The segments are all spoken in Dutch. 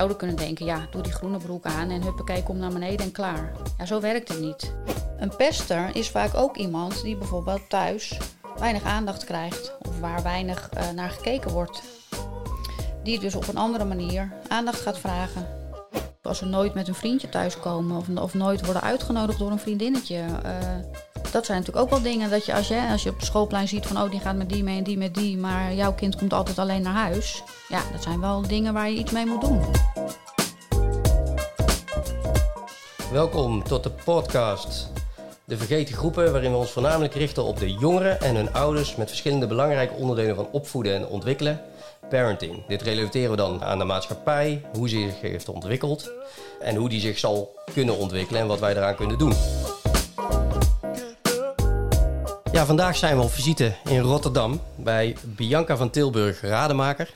ouder kunnen denken, ja, doe die groene broek aan en huppakee, kom naar beneden en klaar. Ja, zo werkt het niet. Een pester is vaak ook iemand die bijvoorbeeld thuis weinig aandacht krijgt of waar weinig uh, naar gekeken wordt. Die dus op een andere manier aandacht gaat vragen. Als ze nooit met een vriendje thuiskomen of, of nooit worden uitgenodigd door een vriendinnetje. Uh, dat zijn natuurlijk ook wel dingen dat je als, je als je op het schoolplein ziet van oh die gaat met die mee en die met die, maar jouw kind komt altijd alleen naar huis. Ja, dat zijn wel dingen waar je iets mee moet doen. Welkom tot de podcast De Vergeten Groepen, waarin we ons voornamelijk richten op de jongeren en hun ouders met verschillende belangrijke onderdelen van opvoeden en ontwikkelen. Parenting. Dit relateren we dan aan de maatschappij, hoe ze zich heeft ontwikkeld en hoe die zich zal kunnen ontwikkelen en wat wij eraan kunnen doen. Ja, vandaag zijn we op visite in Rotterdam bij Bianca van Tilburg, rademaker.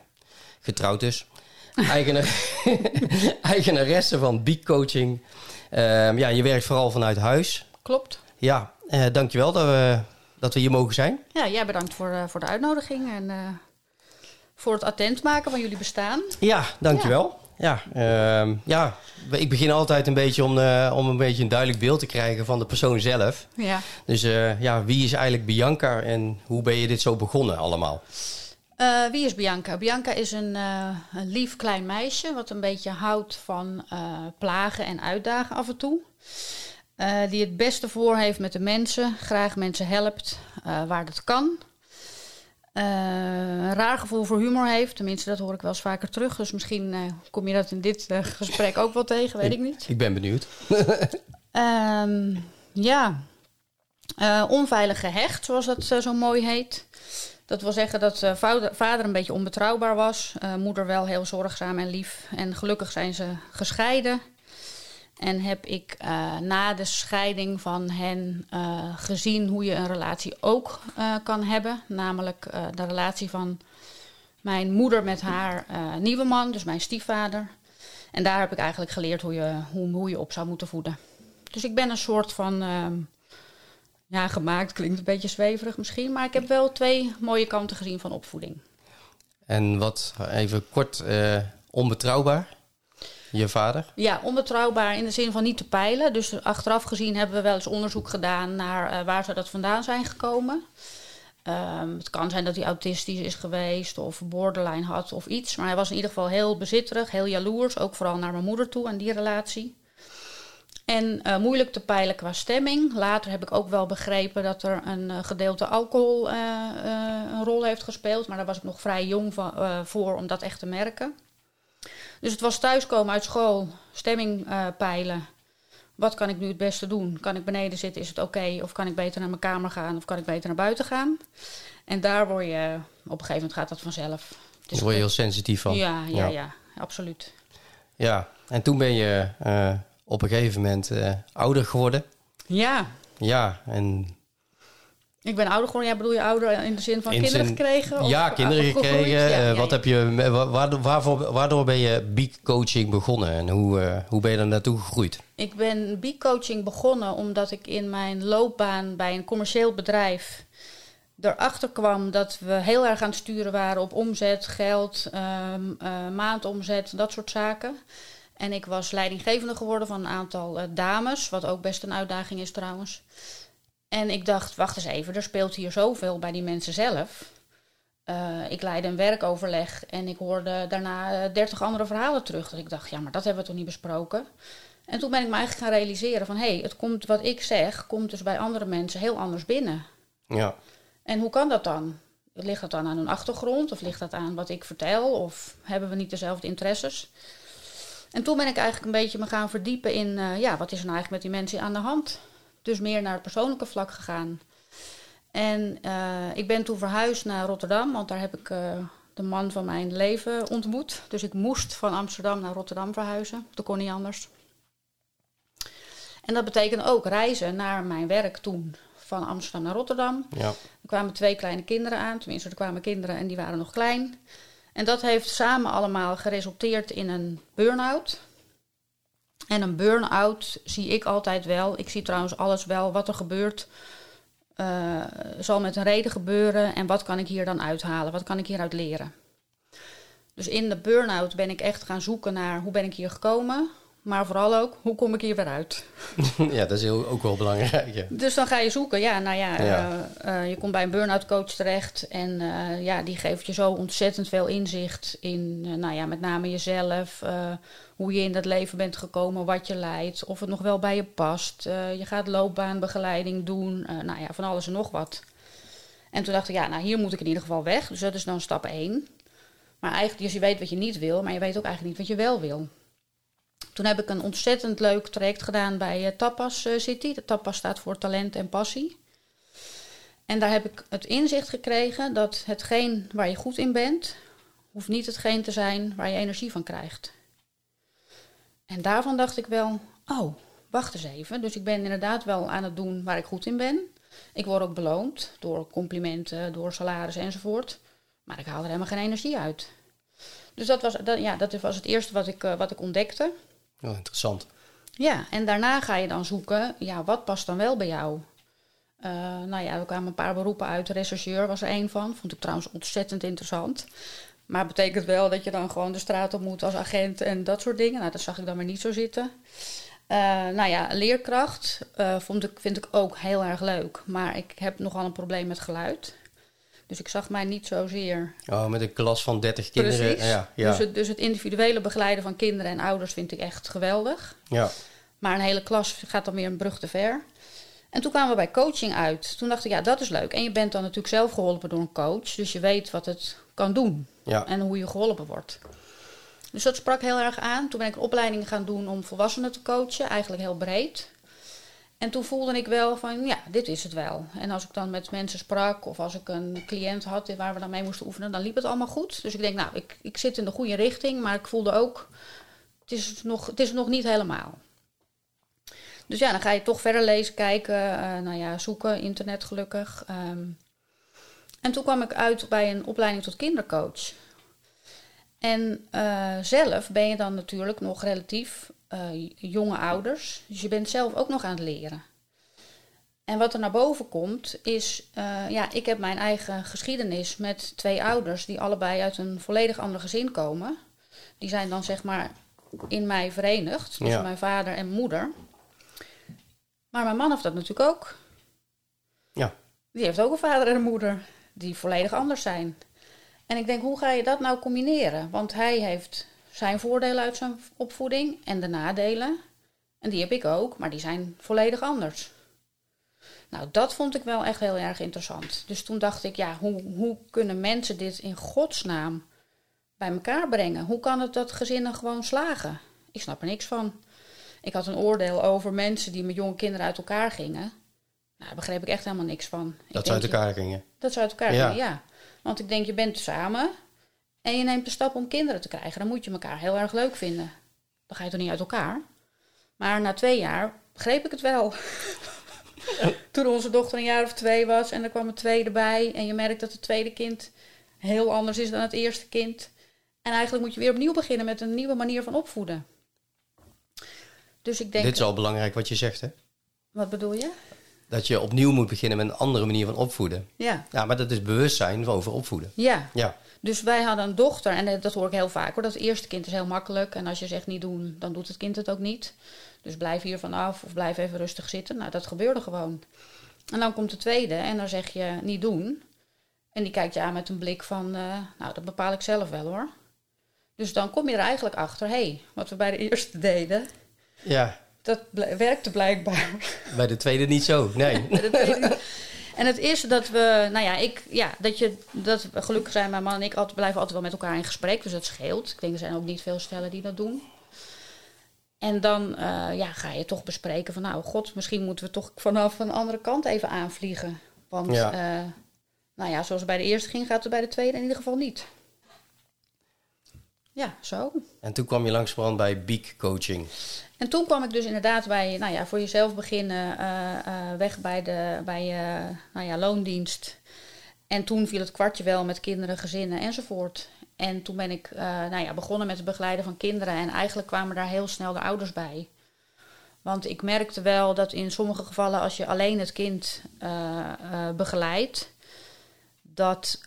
Getrouwd dus. Eigenaresse van Beak Coaching. Uh, ja, je werkt vooral vanuit huis. Klopt. Ja, uh, dankjewel dat we, dat we hier mogen zijn. Ja, jij bedankt voor, uh, voor de uitnodiging en uh, voor het attent maken van jullie bestaan. Ja, dankjewel. Ja, ja, ja ik begin altijd een beetje om, om een beetje een duidelijk beeld te krijgen van de persoon zelf. Ja. Dus ja, wie is eigenlijk Bianca en hoe ben je dit zo begonnen allemaal? Uh, wie is Bianca? Bianca is een, uh, een, lief klein meisje wat een beetje houdt van uh, plagen en uitdagen af en toe. die het beste voor heeft met de mensen, graag mensen helpt waar dat kan. een raar gevoel voor humor heeft, tenminste dat hoor ik wel eens vaker terug. Dus misschien kom je dat in dit gesprek ook wel tegen, weet ik, ik niet. Ik ben benieuwd. um, ja, onveilig gehecht, zoals dat zo mooi heet. Dat wil zeggen dat uh, vader een beetje onbetrouwbaar was. Uh, moeder wel heel zorgzaam en lief. En gelukkig zijn ze gescheiden. En heb ik uh, na de scheiding van hen gezien hoe je een relatie ook kan hebben. Namelijk de relatie van mijn moeder met haar nieuwe man, dus mijn stiefvader. En daar heb ik eigenlijk geleerd hoe je, hoe, hoe je op zou moeten voeden. Dus ik ben een soort van ehm, ja, gemaakt klinkt een beetje zweverig misschien, maar ik heb wel twee mooie kanten gezien van opvoeding. En wat, even kort, uh, onbetrouwbaar? Je vader? Ja, onbetrouwbaar in de zin van niet te peilen. Dus achteraf gezien hebben we wel eens onderzoek gedaan naar uh, waar zou dat vandaan zijn gekomen. Um, het kan zijn dat hij autistisch is geweest of borderline had of iets. Maar hij was in ieder geval heel bezitterig, heel jaloers. Ook vooral naar mijn moeder toe en die relatie. En uh, moeilijk te peilen qua stemming. Later heb ik ook wel begrepen dat er een uh, gedeelte alcohol uh, een rol heeft gespeeld. Maar daar was ik nog vrij jong van, voor om dat echt te merken. Dus het was thuiskomen uit school, stemming peilen. Wat kan ik nu het beste doen? Kan ik beneden zitten? Is het oké? Of kan ik beter naar mijn kamer gaan? Of kan ik beter naar buiten gaan? En daar word je, op een gegeven moment gaat dat vanzelf. Daar word je heel sensitief van. Ja, ja, ja, ja absoluut. Ja, en toen ben je op een gegeven moment uh, ouder geworden. Ja. Ja, en... Ik ben ouder geworden. Ja, bedoel je ouder in de zin van kinderen gekregen? Of ja, kinderen gekregen. Ja, ja, wat heb je, waardoor, waarvoor, waardoor ben je beak coaching begonnen en hoe, uh, hoe ben je er naartoe gegroeid? Ik ben beak coaching begonnen omdat ik in mijn loopbaan bij een commercieel bedrijf erachter kwam dat we heel erg aan het sturen waren op omzet, geld, um, maandomzet, dat soort zaken. En ik was leidinggevende geworden van een aantal uh, dames, wat ook best een uitdaging is trouwens. En ik dacht, wacht eens even, er speelt hier zoveel bij die mensen zelf. Uh, ik leidde een werkoverleg en ik hoorde daarna uh, dertig andere verhalen terug. Dat ik dacht, ja, maar dat hebben we toch niet besproken. En toen ben ik me eigenlijk gaan realiseren van... hé, hey, het komt wat ik zeg, komt dus bij andere mensen heel anders binnen. Ja. En hoe kan dat dan? Ligt dat dan aan hun achtergrond? Of ligt dat aan wat ik vertel? Of hebben we niet dezelfde interesses? En toen ben ik eigenlijk een beetje me gaan verdiepen in, uh, ja, wat is er nou eigenlijk met die mensen aan de hand? Dus meer naar het persoonlijke vlak gegaan. En uh, ik ben toen verhuisd naar Rotterdam, want daar heb ik uh, de man van mijn leven ontmoet. Dus ik moest van Amsterdam naar Rotterdam verhuizen. Dat kon niet anders. En dat betekende ook reizen naar mijn werk toen. Van Amsterdam naar Rotterdam. Ja. Er kwamen twee kleine kinderen aan. Tenminste, er kwamen kinderen en die waren nog klein. En dat heeft samen allemaal geresulteerd in een burn-out. En een burn-out zie ik altijd wel. Ik zie trouwens alles wel wat er gebeurt. Uh, zal met een reden gebeuren. En wat kan ik hier dan uithalen? Wat kan ik hieruit leren? Dus in de burn-out ben ik echt gaan zoeken naar hoe ben ik hier gekomen. Maar vooral ook, hoe kom ik hier weer uit? ja, dat is heel, ook wel belangrijk. Ja. Dus dan ga je zoeken. Ja, nou ja, Ja. eh, eh, je komt bij een burn-out coach terecht. En eh, ja, die geeft je zo ontzettend veel inzicht in, nou ja, met name jezelf. hoe je in dat leven bent gekomen, wat je leidt. Of het nog wel bij je past. Je gaat loopbaanbegeleiding doen. nou ja, van alles en nog wat. En toen dacht ik, ja, nou hier moet ik in ieder geval weg. Dus dat is dan stap 1. Maar eigenlijk, dus je weet wat je niet wil, maar je weet ook eigenlijk niet wat je wel wil. Toen heb ik een ontzettend leuk traject gedaan bij eh, Tapas eh, City. De Tapas staat voor talent en passie. En daar heb ik het inzicht gekregen dat hetgeen waar je goed in bent, hoeft niet hetgeen te zijn waar je energie van krijgt. En daarvan dacht ik wel, oh, wacht eens even. Dus ik ben inderdaad wel aan het doen waar ik goed in ben. Ik word ook beloond door complimenten, door salaris enzovoort. Maar ik haal er helemaal geen energie uit. Dus dat was, ja, dat was het eerste wat ik, eh, wat ik ontdekte. Interessant. Ja, en daarna ga je dan zoeken, ja, wat past dan wel bij jou? Eh, nou ja, er kwamen een paar beroepen uit. Rechercheur was er één van. Vond ik trouwens ontzettend interessant. Maar betekent wel dat je dan gewoon de straat op moet als agent en dat soort dingen. Nou, dat zag ik dan maar niet zo zitten. Eh, nou ja, leerkracht eh, vond ik, vind ik ook heel erg leuk. Maar ik heb nogal een probleem met geluid. Dus ik zag mij niet zozeer Oh, met een klas van 30 kinderen. Precies. Ja, ja, Dus, het, dus het individuele begeleiden van kinderen en ouders vind ik echt geweldig. ja. Maar een hele klas gaat dan weer een brug te ver. En toen kwamen we bij coaching uit. Toen dacht ik, ja, dat is leuk. En je bent dan natuurlijk zelf geholpen door een coach. Dus je weet wat het kan doen ja. en hoe je geholpen wordt. Dus dat sprak heel erg aan. Toen ben ik een opleiding gaan doen om volwassenen te coachen. Eigenlijk heel breed. En toen voelde ik wel van, ja, dit is het wel. En als ik dan met mensen sprak of als ik een cliënt had waar we dan mee moesten oefenen, dan liep het allemaal goed. Dus ik denk, nou, ik, ik zit in de goede richting, maar ik voelde ook, het is nog, het is nog niet helemaal. Dus ja, dan ga je toch verder lezen, kijken, eh, nou ja, zoeken, internet gelukkig. Ehm. en toen kwam ik uit bij een opleiding tot kindercoach. En eh, zelf ben je dan natuurlijk nog relatief eh, jonge ouders. Dus je bent zelf ook nog aan het leren. En wat er naar boven komt is, eh, ja, ik heb mijn eigen geschiedenis met twee ouders die allebei uit een volledig ander gezin komen. Die zijn dan zeg maar in mij verenigd, dus Ja. mijn vader en moeder. Maar mijn man heeft dat natuurlijk ook. Ja. Die heeft ook een vader en een moeder die volledig anders zijn. En ik denk, hoe ga je dat nou combineren? Want hij heeft zijn voordelen uit zijn opvoeding en de nadelen. En die heb ik ook, maar die zijn volledig anders. Nou, dat vond ik wel echt heel erg interessant. Dus toen dacht ik, ja, hoe, hoe kunnen mensen dit in godsnaam bij elkaar brengen? Hoe kan het dat gezinnen gewoon slagen? Ik snap er niks van. Ik had een oordeel over mensen die met jonge kinderen uit elkaar gingen. Nou, daar begreep ik echt helemaal niks van. Ik Dat ze uit elkaar gingen. Dat ze uit elkaar Ja. gingen, ja. Want ik denk, je bent samen en je neemt de stap om kinderen te krijgen. Dan moet je elkaar heel erg leuk vinden. Dan ga je toch niet uit elkaar? Maar na twee jaar begreep ik het wel. Toen onze dochter een jaar of twee was en er kwam een tweede bij. En je merkt dat het tweede kind heel anders is dan het eerste kind. En eigenlijk moet je weer opnieuw beginnen met een nieuwe manier van opvoeden. Dus ik denk, Dit is al belangrijk wat je zegt, hè? wat bedoel je? Dat je opnieuw moet beginnen met een andere manier van opvoeden. Ja, Ja, maar dat is bewustzijn over opvoeden. ja. Ja, Dus wij hadden een dochter, en eh, dat hoor ik heel vaak hoor. Dat eerste kind is heel makkelijk. En als je zegt niet doen, dan doet het kind het ook niet. Dus blijf hier vanaf of blijf even rustig zitten. Nou, dat gebeurde gewoon. En dan komt de tweede en dan zeg je niet doen. En die kijkt je aan met een blik van, eh, nou, dat bepaal ik zelf wel hoor. Dus dan kom je er eigenlijk achter, hé, hey, wat we bij de eerste deden, ja. dat bl- werkte blijkbaar. bij de tweede niet zo. Nee. Ik niet. En het is dat we, nou ja, ik, ja, dat je, dat gelukkig zijn, mijn man en ik altijd, blijven altijd wel met elkaar in gesprek, dus dat scheelt. Ik denk, er zijn ook niet veel stellen die dat doen. En dan eh, ja, ga je toch bespreken van, nou god, misschien moeten we toch vanaf een andere kant even aanvliegen. Want, Ja. eh, nou ja, zoals het bij de eerste ging, gaat het bij de tweede in ieder geval niet. Ja, zo. En toen kwam je langsbrand bij Beak Coaching. En toen kwam ik dus inderdaad bij, nou ja, voor jezelf beginnen, eh, eh, weg bij de bij, eh, nou ja, loondienst. En toen viel het kwartje wel met kinderen, gezinnen enzovoort. En toen ben ik nou ja, begonnen met het begeleiden van kinderen. En eigenlijk kwamen daar heel snel de ouders bij. Want ik merkte wel dat in sommige gevallen, als je alleen het kind eh, begeleidt, dat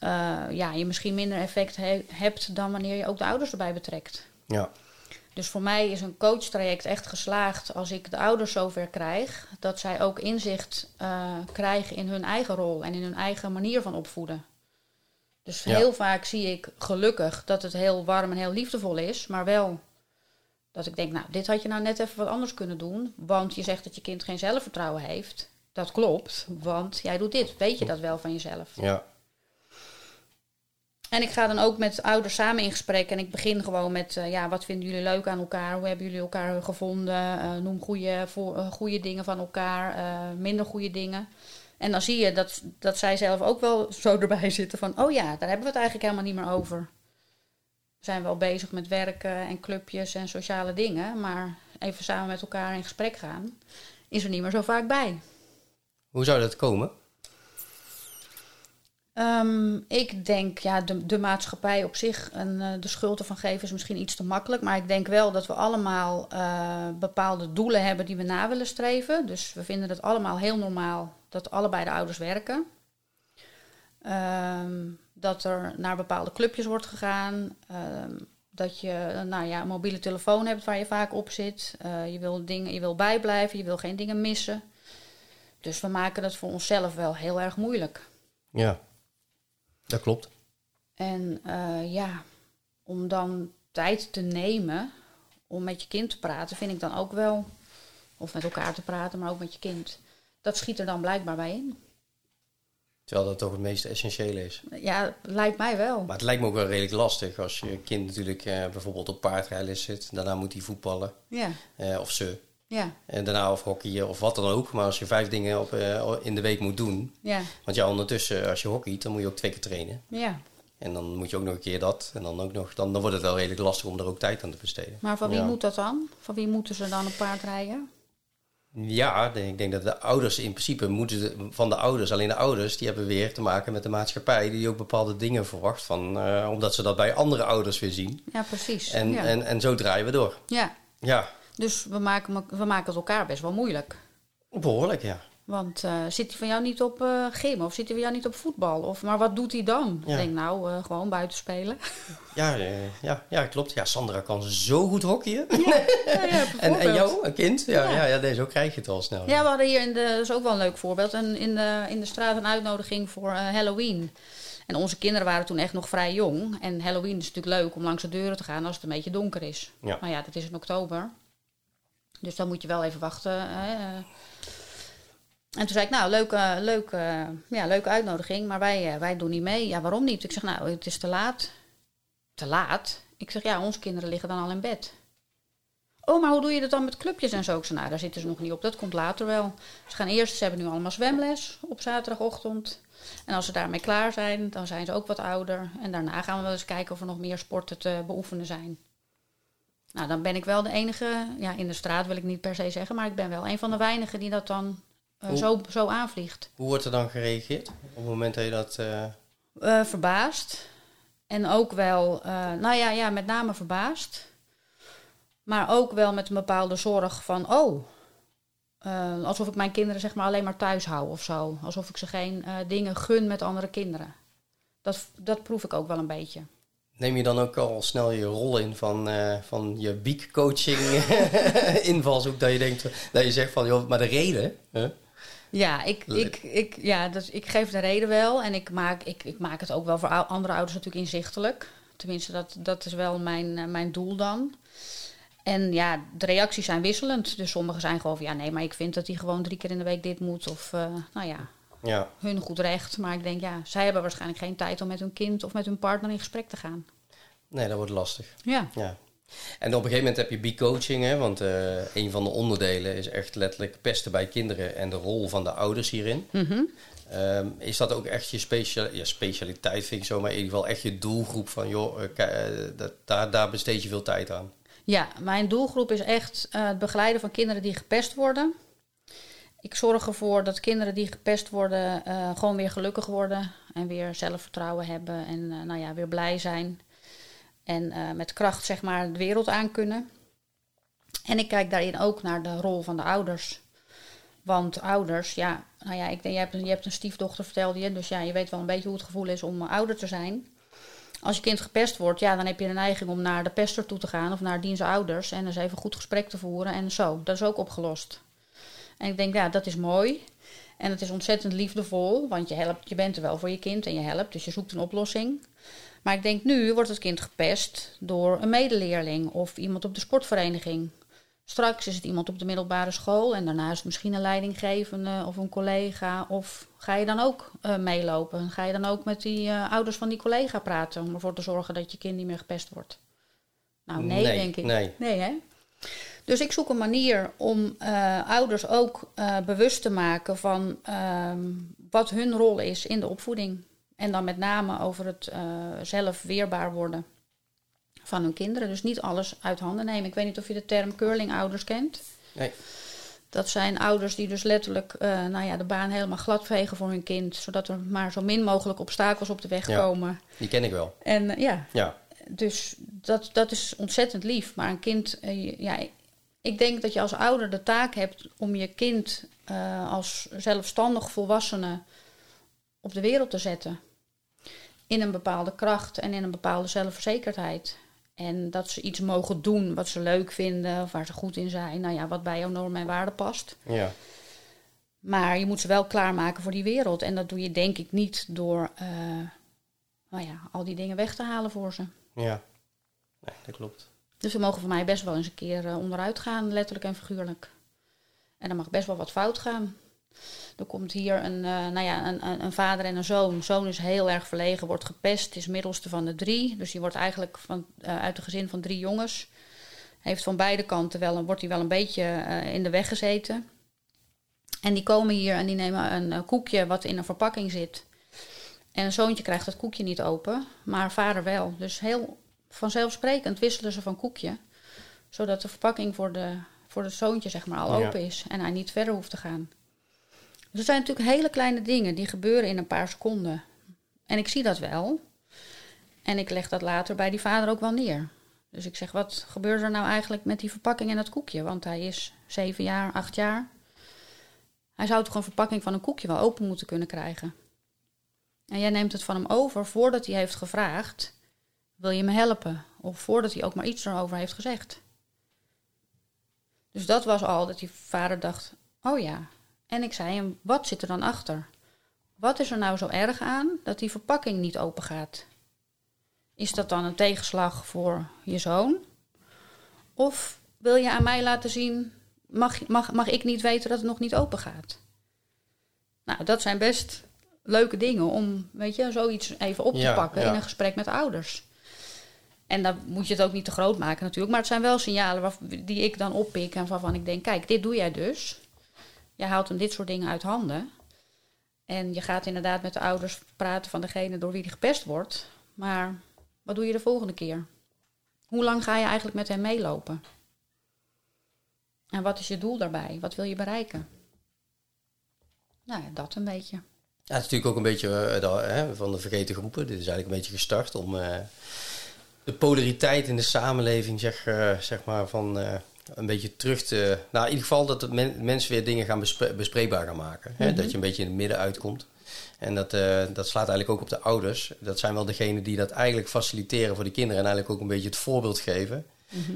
ja, je misschien minder effect he- hebt dan wanneer je ook de ouders erbij betrekt. Ja. Dus voor mij is een coachtraject echt geslaagd als ik de ouders zover krijg dat zij ook inzicht eh, krijgen in hun eigen rol en in hun eigen manier van opvoeden. Dus Ja. heel vaak zie ik gelukkig dat het heel warm en heel liefdevol is, maar wel dat ik denk, nou, dit had je nou net even wat anders kunnen doen, want je zegt dat je kind geen zelfvertrouwen heeft. Dat klopt, want jij doet dit. Weet je dat wel van jezelf? Ja. En ik ga dan ook met ouders samen in gesprek. En ik begin gewoon met, eh, ja, wat vinden jullie leuk aan elkaar? Hoe hebben jullie elkaar gevonden? Eh, noem goede, eh, goede dingen van elkaar, minder goede dingen. En dan zie je dat, dat zij zelf ook wel zo erbij zitten van... oh ja, daar hebben we het eigenlijk helemaal niet meer over. We zijn wel bezig met werken en clubjes en sociale dingen... maar even samen met elkaar in gesprek gaan... is er niet meer zo vaak bij. Hoe zou dat komen? Ehm, ik denk, ja, de, de maatschappij op zich en eh, de schuld ervan geven is misschien iets te makkelijk. Maar ik denk wel dat we allemaal eh, bepaalde doelen hebben die we na willen streven. Dus we vinden het allemaal heel normaal dat allebei de ouders werken. Ehm, dat er naar bepaalde clubjes wordt gegaan. Ehm, dat je nou ja, een mobiele telefoon hebt waar je vaak op zit. Eh, je, wil dingen, je wil bijblijven, je wil geen dingen missen. Dus we maken het voor onszelf wel heel erg moeilijk. Ja. Dat klopt. En eh, ja, om dan tijd te nemen om met je kind te praten, vind ik dan ook wel, of met elkaar te praten, maar ook met je kind. Dat schiet er dan blijkbaar bij in. Terwijl dat toch het meest essentiële is. Ja, lijkt mij wel. Maar het lijkt me ook wel redelijk lastig als je kind natuurlijk eh, bijvoorbeeld op paardrijles zit. Daarna moet hij voetballen. Ja, eh, of ze. Ja, En daarna of hockeyen of wat dan ook. Maar als je vijf dingen op, eh, in de week moet doen. ja, Want ja, ondertussen als je hockeyt, dan moet je ook twee keer trainen. ja. En dan moet je ook nog een keer dat. En dan ook nog. Dan, dan wordt het wel redelijk lastig om er ook tijd aan te besteden. Maar van wie Ja. moet dat dan? Van wie moeten ze dan een paard rijden? Ja, ik denk dat de ouders in principe moeten de- van de ouders, alleen de ouders, die hebben weer te maken met de maatschappij, die ook bepaalde dingen verwacht van, eh, omdat ze dat bij andere ouders weer zien. Ja, precies. En, ja. en, en zo draaien we door. ja, Ja, dus we maken, we maken het elkaar best wel moeilijk. behoorlijk, ja. Want eh, zit hij van jou niet op eh gym of zit hij van jou niet op voetbal? Of, maar wat doet hij dan? Ja. Ik denk nou, eh, gewoon buiten spelen. Ja, ja, ja, klopt. Ja, Sandra kan zo goed hockeyen. Ja, ja, en, en jou, een kind? Ja, ja. Ja. nee, zo krijg je het al snel. Ja, we hadden hier in de, dat is ook wel een leuk voorbeeld, een, in, de, in de straat een uitnodiging voor Halloween. En onze kinderen waren toen echt nog vrij jong. En Halloween is natuurlijk leuk om langs de deuren te gaan als het een beetje donker is. Maar ja, dat is in oktober. Dus dan moet je wel even wachten. Hè. eh. En toen zei ik, nou, leuke, leuke, ja, leuke uitnodiging, maar wij, eh, wij doen niet mee. Ja, waarom niet? Ik zeg, nou, het is te laat. Te laat? Ik zeg, ja, onze kinderen liggen dan al in bed. Oh, maar hoe doe je dat dan met clubjes en zo? Ik zei, nou, daar zitten ze nog niet op. Dat komt later wel. Ze gaan eerst, ze hebben nu allemaal zwemles op zaterdagochtend. En als ze daarmee klaar zijn, dan zijn ze ook wat ouder. En daarna gaan we wel eens kijken of er nog meer sporten te beoefenen zijn. Nou, dan ben ik wel de enige, ja, in de straat wil ik niet per se zeggen, maar ik ben wel een van de weinigen die dat dan eh, Hoe- zo, zo aanvliegt. Hoe wordt er dan gereageerd op het moment dat je dat... Eh, verbaasd. En ook wel, nou ja, ja, met name verbaasd. Maar ook wel met een bepaalde zorg van, oh, alsof ik mijn kinderen zeg maar alleen maar thuis hou of zo. Alsof ik ze geen dingen gun met andere kinderen. Dat, dat proef ik ook wel een beetje. Neem je dan ook al snel je rol in van, eh, van je beak-coaching invalshoek? Dat je denkt, dat je zegt van, joh, maar de reden... hè? Ja, ik, ik, ik, ja dus ik geef de reden wel. En ik maak, ik, ik maak het ook wel voor andere ouders natuurlijk inzichtelijk. Tenminste, dat, dat is wel mijn, eh, mijn doel dan. En ja, de reacties zijn wisselend. Dus sommigen zijn gewoon van... ja, nee, maar ik vind dat hij gewoon drie keer in de week dit moet. Of, eh, nou ja, Ja, hun goed recht. Maar ik denk, ja, zij hebben waarschijnlijk geen tijd... om met hun kind of met hun partner in gesprek te gaan. nee, dat wordt lastig. Ja, Ja. En op een gegeven moment heb je beak-coaching, hè? want eh, een van de onderdelen is echt letterlijk pesten bij kinderen en de rol van de ouders hierin. Mhm. Ehm, is dat ook echt je specia ja, specialiteit, vind ik zo, maar in ieder geval echt je doelgroep van, joh, eh, eh, dat, daar, daar besteed je veel tijd aan. Ja, mijn doelgroep is echt het begeleiden van kinderen die gepest worden. Ik zorg ervoor dat kinderen die gepest worden eh, gewoon weer gelukkig worden en weer zelfvertrouwen hebben en eh, nou ja, weer blij zijn. En eh, met kracht zeg maar de wereld aan kunnen. En ik kijk daarin ook naar de rol van de ouders. Want ouders, ja, nou ja, ik denk, je hebt, een, je hebt een stiefdochter, vertelde je. Dus ja, je weet wel een beetje hoe het gevoel is om ouder te zijn. Als je kind gepest wordt, ja, dan heb je de neiging om naar de pester toe te gaan of naar diens ouders en eens even een goed gesprek te voeren en zo. Dat is ook opgelost. En ik denk, ja, dat is mooi. En het is ontzettend liefdevol, want je, helpt, je bent er wel voor je kind en je helpt, dus je zoekt een oplossing. Maar ik denk nu wordt het kind gepest door een medeleerling of iemand op de sportvereniging. Straks is het iemand op de middelbare school en daarna is het misschien een leidinggevende of een collega. Of ga je dan ook uh, meelopen? Ga je dan ook met die uh, ouders van die collega praten om ervoor te zorgen dat je kind niet meer gepest wordt? Nou, nee, nee denk ik. Nee. nee, hè? Dus ik zoek een manier om uh, ouders ook bewust te maken van ehm, wat hun rol is in de opvoeding. En dan met name over het zelf weerbaar worden van hun kinderen. Dus niet alles uit handen nemen. Ik weet niet of je de term curlingouders kent. Nee. Dat zijn ouders die dus letterlijk nou ja, de baan helemaal glad vegen voor hun kind. Zodat er maar zo min mogelijk obstakels op de weg ja, komen. Die ken ik wel. En ja, ja, dus dat, dat is ontzettend lief. Maar een kind, ja, ik denk dat je als ouder de taak hebt om je kind als zelfstandig volwassene op de wereld te zetten. In een bepaalde kracht en in een bepaalde zelfverzekerdheid. En dat ze iets mogen doen wat ze leuk vinden of waar ze goed in zijn. Nou ja, wat bij jouw normen en waarden past. Ja. Maar je moet ze wel klaarmaken voor die wereld. En dat doe je denk ik niet door uh, nou ja, al die dingen weg te halen voor ze. Ja, nee, dat klopt. Dus ze mogen voor mij best wel eens een keer uh, onderuit gaan, letterlijk en figuurlijk. En dan mag best wel wat fout gaan. Er komt hier een, uh, nou ja, een, een, vader en een zoon. Zoon is heel erg verlegen, wordt gepest, is middelste van de drie. Dus die wordt eigenlijk van, uh, uit een gezin van drie jongens. Heeft van beide kanten wel, wordt hij wel een beetje in de weg gezeten. En die komen hier en die nemen een koekje wat in een verpakking zit. En een zoontje krijgt dat koekje niet open, maar vader wel. Dus heel vanzelfsprekend wisselen ze van koekje. Zodat de verpakking voor, de, voor het zoontje zeg maar, al Ja. open is. En hij niet verder hoeft te gaan. Er zijn natuurlijk hele kleine dingen die gebeuren in een paar seconden. En ik zie dat wel. En ik leg dat later bij die vader ook wel neer. Dus ik zeg, wat gebeurt er nou eigenlijk met die verpakking en dat koekje? Want hij is zeven jaar, acht jaar. Hij zou toch een verpakking van een koekje wel open moeten kunnen krijgen. En jij neemt het van hem over voordat hij heeft gevraagd: wil je me helpen? Of voordat hij ook maar iets erover heeft gezegd. Dus dat was al dat die vader dacht: oh ja. En ik zei hem: wat zit er dan achter? Wat is er nou zo erg aan dat die verpakking niet open gaat? Is dat dan een tegenslag voor je zoon? Of wil je aan mij laten zien: mag, mag, mag ik niet weten dat het nog niet open gaat? Nou, dat zijn best leuke dingen om, weet je, zoiets even op te Ja, pakken ja. in een gesprek met ouders. En dan moet je het ook niet te groot maken natuurlijk. Maar het zijn wel signalen waar, die ik dan oppik en waarvan ik denk, kijk, dit doe jij dus. Je haalt hem dit soort dingen uit handen. En je gaat inderdaad met de ouders praten van degene door wie die gepest wordt. Maar wat doe je de volgende keer? Hoe lang ga je eigenlijk met hem meelopen? En wat is je doel daarbij? Wat wil je bereiken? Nou ja, dat een beetje. Ja, het is natuurlijk ook een beetje eh, de- hè, van de vergeten groepen. Dit is eigenlijk een beetje gestart om eh, de polariteit in de samenleving, zeg, eh, zeg maar, van eh, een beetje terug te. Nou, in ieder geval dat men- mensen weer dingen gaan bespre- bespreekbaar gaan maken. Hè? Mhm. Dat je een beetje in het midden uitkomt. En dat, eh, dat slaat eigenlijk ook op de ouders. Dat zijn wel degenen die dat eigenlijk faciliteren voor de kinderen en eigenlijk ook een beetje het voorbeeld geven.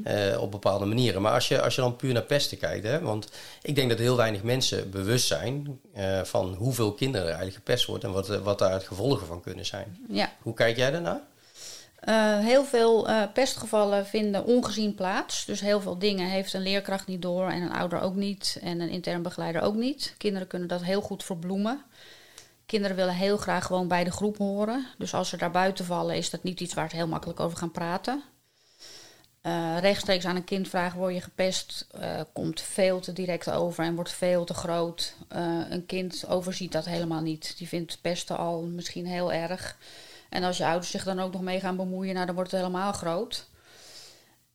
eh, op bepaalde manieren. Maar als je, als je dan puur naar pesten kijkt, hè, want ik denk dat heel weinig mensen bewust zijn van hoeveel kinderen er eigenlijk gepest wordt en wat, wat daar het gevolgen van kunnen zijn. Ja, Hoe kijk jij daarnaar? Eh, heel veel eh, pestgevallen vinden ongezien plaats. Dus heel veel dingen heeft een leerkracht niet door en een ouder ook niet en een intern begeleider ook niet. Kinderen kunnen dat heel goed verbloemen. Kinderen willen heel graag gewoon bij de groep horen. Dus als ze daar buiten vallen, is dat niet iets waar ze heel makkelijk over gaan praten. Eh, rechtstreeks aan een kind vragen: word je gepest? komt veel te direct over en wordt veel te groot. Een kind overziet dat helemaal niet. Die vindt pesten al misschien heel erg. En als je ouders zich dan ook nog mee gaan bemoeien, nou, dan wordt het helemaal groot.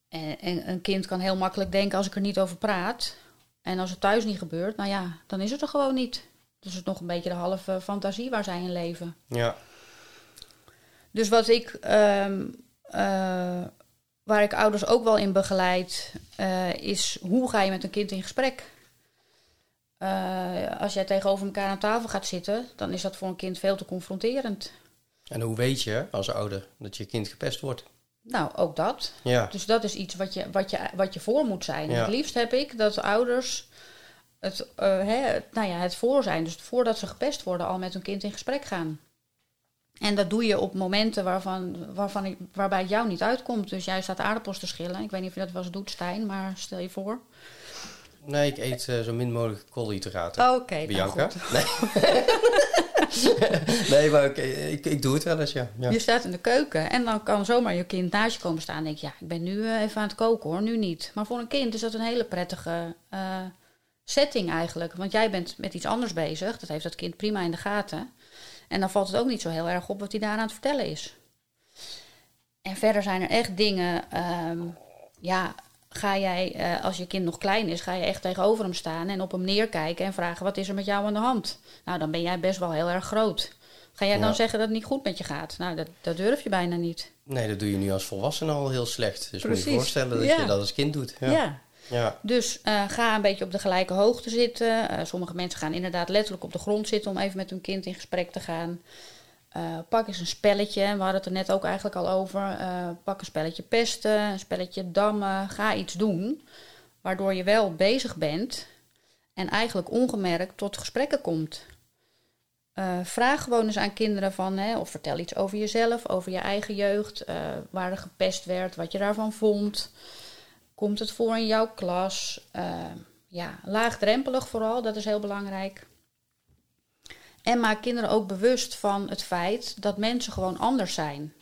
En, en een kind kan heel makkelijk denken: als ik er niet over praat. En als het thuis niet gebeurt, nou ja, dan is het er gewoon niet. Dus het is nog een beetje de halve fantasie waar zij in leven. Ja, Dus wat ik, ehm, eh, waar ik ouders ook wel in begeleid, eh, is hoe ga je met een kind in gesprek? Eh, als jij tegenover elkaar aan tafel gaat zitten, dan is dat voor een kind veel te confronterend. En hoe weet je als ouder dat je kind gepest wordt? Nou, ook dat. Ja, Dus dat is iets wat je, wat je, wat je voor moet zijn. Ja. Het liefst heb ik dat de ouders het, eh, hè, nou ja, het voor zijn. Dus voordat ze gepest worden, al met hun kind in gesprek gaan. En dat doe je op momenten waarvan, waarvan ik, waarbij het jou niet uitkomt. Dus jij staat aardappels te schillen. Ik weet niet of je dat wel eens doet, Stijn, maar stel je voor. nee, ik eet eh, zo min mogelijk koolhydraten. Oké, nou Bianca? goed. Nee. nee, maar ik, ik, doe het wel eens, ja. Je staat in de keuken en dan kan zomaar je kind naast je komen staan. En denk je, ja, ik ben nu eh, even aan het koken hoor, nu niet. Maar voor een kind is dat een hele prettige eh, setting eigenlijk. Want jij bent met iets anders bezig. Dat heeft dat kind prima in de gaten. En dan valt het ook niet zo heel erg op wat hij daar aan het vertellen is. En verder zijn er echt dingen. ehm, ja, ga jij, eh, als je kind nog klein is, ga je echt tegenover hem staan en op hem neerkijken en vragen: wat is er met jou aan de hand? Nou, dan ben jij best wel heel erg groot. Ga jij dan Ja. zeggen dat het niet goed met je gaat? Nou, dat, dat durf je bijna niet. Nee, dat doe je nu als volwassene al heel slecht. Dus moet je je Precies. voorstellen dat Ja. je dat als kind doet. Ja. Ja. ja. Dus eh, ga een beetje op de gelijke hoogte zitten. Eh, sommige mensen gaan inderdaad letterlijk op de grond zitten om even met hun kind in gesprek te gaan. Eh, pak eens een spelletje. We hadden het er net ook eigenlijk al over. Eh, pak een spelletje pesten, een spelletje dammen. Ga iets doen waardoor je wel bezig bent en eigenlijk ongemerkt tot gesprekken komt. Eh, vraag gewoon eens aan kinderen van, hè, of vertel iets over jezelf, over je eigen jeugd, waar er gepest werd, wat je daarvan vond. Komt het voor in jouw klas? Ja, laagdrempelig vooral, dat is heel belangrijk. En maak kinderen ook bewust van het feit dat mensen gewoon anders zijn.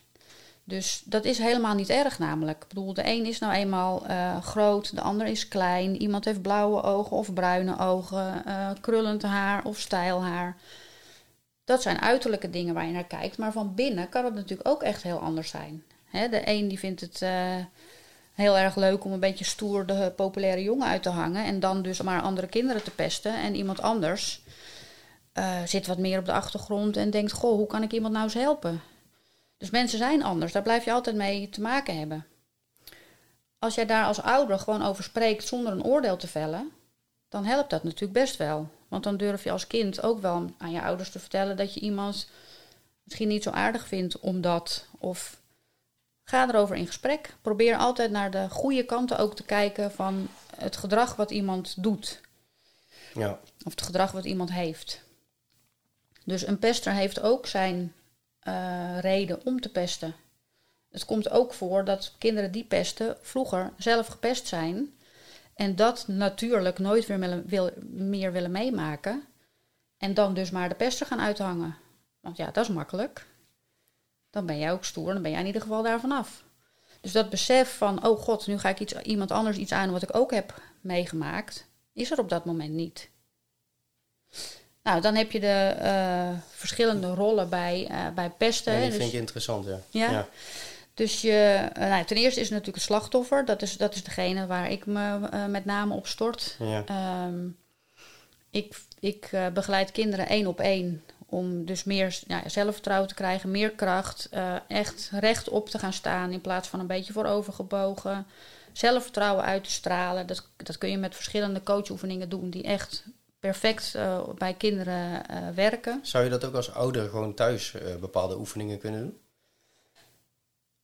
Dus dat is helemaal niet erg namelijk. Ik bedoel, de een is nou eenmaal eh, groot, de ander is klein. Iemand heeft blauwe ogen of bruine ogen, eh, krullend haar of stijlhaar. Dat zijn uiterlijke dingen waar je naar kijkt. Maar van binnen kan het natuurlijk ook echt heel anders zijn. Hè, de een die vindt het eh, heel erg leuk om een beetje stoer de populaire jongen uit te hangen. En dan dus maar andere kinderen te pesten. En iemand anders eh, zit wat meer op de achtergrond en denkt: Goh, hoe kan ik iemand nou eens helpen? Dus mensen zijn anders, daar blijf je altijd mee te maken hebben. Als jij daar als ouder gewoon over spreekt zonder een oordeel te vellen, dan helpt dat natuurlijk best wel. Want dan durf je als kind ook wel aan je ouders te vertellen dat je iemand misschien niet zo aardig vindt omdat. Of ga erover in gesprek. Probeer altijd naar de goede kanten ook te kijken van het gedrag wat iemand doet. ja. Of het gedrag wat iemand heeft. Dus een pester heeft ook zijn eh, reden om te pesten. Het komt ook voor dat kinderen die pesten vroeger zelf gepest zijn. En dat natuurlijk nooit weer meer willen meemaken. En dan dus maar de pester gaan uithangen. Want ja, dat is makkelijk. Dan ben jij ook stoer, dan ben jij in ieder geval daarvan af. Dus dat besef van, oh god, nu ga ik iets, iemand anders iets aan wat ik ook heb meegemaakt, is er op dat moment niet. Nou, dan heb je de eh, verschillende rollen bij, eh, bij pesten. En hè. die Dus- vind ik interessant, ja. Ja? ja. dus je, eh, nou, ten eerste is het natuurlijk het slachtoffer. Dat is, dat is degene waar ik me met name op stort. ja. Ehm, ik ik begeleid kinderen één op één om dus meer ja, zelfvertrouwen te krijgen, meer kracht, echt rechtop te gaan staan in plaats van een beetje voorovergebogen. Zelfvertrouwen uit te stralen. Dat, dat kun je met verschillende coachoefeningen doen die echt perfect eh, bij kinderen eh, werken. Zou je dat ook als ouder gewoon thuis eh, bepaalde oefeningen kunnen doen?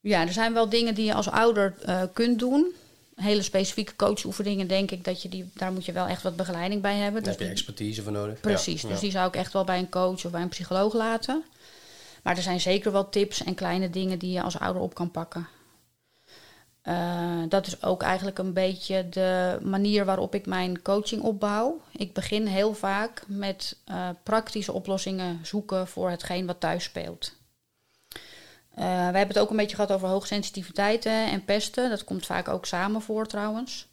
Ja, er zijn wel dingen die je als ouder kunt doen. Hele specifieke coachoefeningen denk ik dat je die, daar moet je wel echt wat begeleiding bij hebben. Daar Dus heb je expertise voor nodig. Precies, Ja, dus ja. die zou ik echt wel bij een coach of bij een psycholoog laten. Maar er zijn zeker wel tips en kleine dingen die je als ouder op kan pakken. Eh, dat is ook eigenlijk een beetje de manier waarop ik mijn coaching opbouw. Ik begin heel vaak met eh, praktische oplossingen zoeken voor hetgeen wat thuis speelt. Eh, we hebben het ook een beetje gehad over hoogsensitiviteiten en pesten. Dat komt vaak ook samen voor trouwens.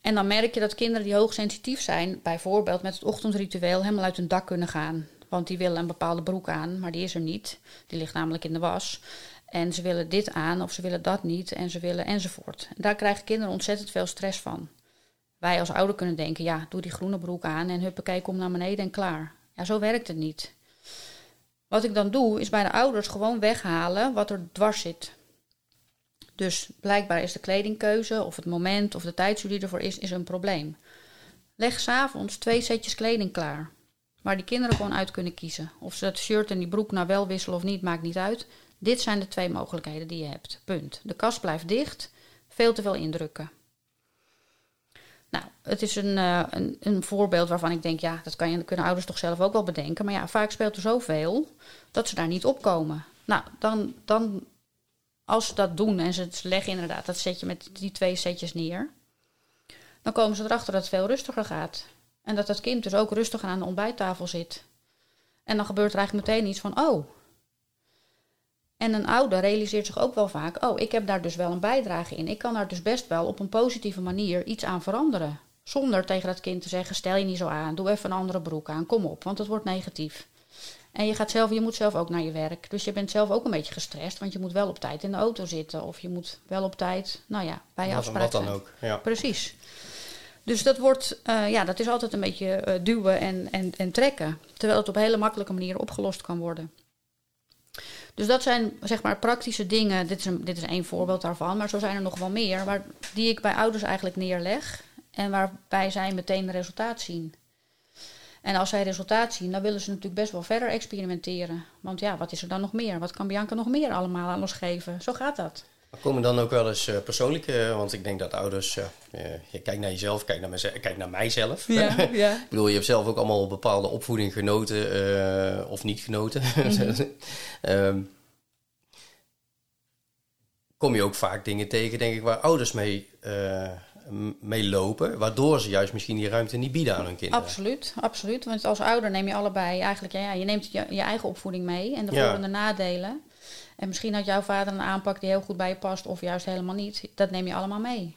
En dan merk je dat kinderen die hoogsensitief zijn, bijvoorbeeld met het ochtendritueel, helemaal uit hun dak kunnen gaan. Want die willen een bepaalde broek aan, maar die is er niet. Die ligt namelijk in de was. En ze willen dit aan of ze willen dat niet en ze willen enzovoort. En daar krijgen kinderen ontzettend veel stress van. Wij als ouder kunnen denken, ja, doe die groene broek aan en huppakee, kom naar beneden en klaar. Ja, zo werkt het niet. Wat ik dan doe, is bij de ouders gewoon weghalen wat er dwars zit. Dus blijkbaar is de kledingkeuze of het moment of de tijdsuur die ervoor is, is een probleem. Leg s'avonds twee setjes kleding klaar. Waar die kinderen gewoon uit kunnen kiezen. Of ze het shirt en die broek nou wel wisselen of niet, maakt niet uit. Dit zijn de twee mogelijkheden die je hebt. Punt. De kast blijft dicht. Veel te veel indrukken. Nou, het is een, uh, een, een, voorbeeld waarvan ik denk, ja, dat kan je, kunnen ouders toch zelf ook wel bedenken. Maar ja, vaak speelt er zoveel dat ze daar niet op komen. Nou, dan, dan als ze dat doen en ze leggen inderdaad dat setje met die twee setjes neer, dan komen ze erachter dat het veel rustiger gaat. En dat het kind dus ook rustiger aan de ontbijttafel zit. En dan gebeurt er eigenlijk meteen iets van, oh. En een ouder realiseert zich ook wel vaak, oh, ik heb daar dus wel een bijdrage in. Ik kan daar dus best wel op een positieve manier iets aan veranderen. Zonder tegen dat kind te zeggen, stel je niet zo aan, doe even een andere broek aan, kom op, want het wordt negatief. En je, gaat zelf, je moet zelf ook naar je werk. Dus je bent zelf ook een beetje gestrest, want je moet wel op tijd in de auto zitten. Of je moet wel op tijd, nou ja, bij je afspraak Wat dan ook, ja. Precies. Dus dat wordt, uh, ja, dat is altijd een beetje uh, duwen en, en, en trekken. Terwijl het op hele makkelijke manier opgelost kan worden. Dus dat zijn zeg maar praktische dingen. Dit is, een, dit is één voorbeeld daarvan, maar zo zijn er nog wel meer. Waar, die ik bij ouders eigenlijk neerleg. En waarbij zij meteen resultaat zien. En als zij resultaat zien, dan willen ze natuurlijk best wel verder experimenteren. Want ja, wat is er dan nog meer? Wat kan Bianca nog meer allemaal aan ons geven? Zo gaat dat. Komen dan ook wel eens uh, persoonlijke, want ik denk dat ouders, uh, je kijkt naar jezelf, kijk naar, mezelf, kijk naar mijzelf. Ja, ja. ik bedoel, je hebt zelf ook allemaal bepaalde opvoeding genoten uh, of niet genoten. -hmm. um, kom je ook vaak dingen tegen, denk ik, waar ouders mee mee lopen, waardoor ze juist misschien die ruimte niet bieden aan hun kinderen. Absoluut, absoluut. Want als ouder neem je allebei eigenlijk, ja, je neemt je, je eigen opvoeding mee en de voor- en de nadelen. En misschien had jouw vader een aanpak die heel goed bij je past, of juist helemaal niet. Dat neem je allemaal mee.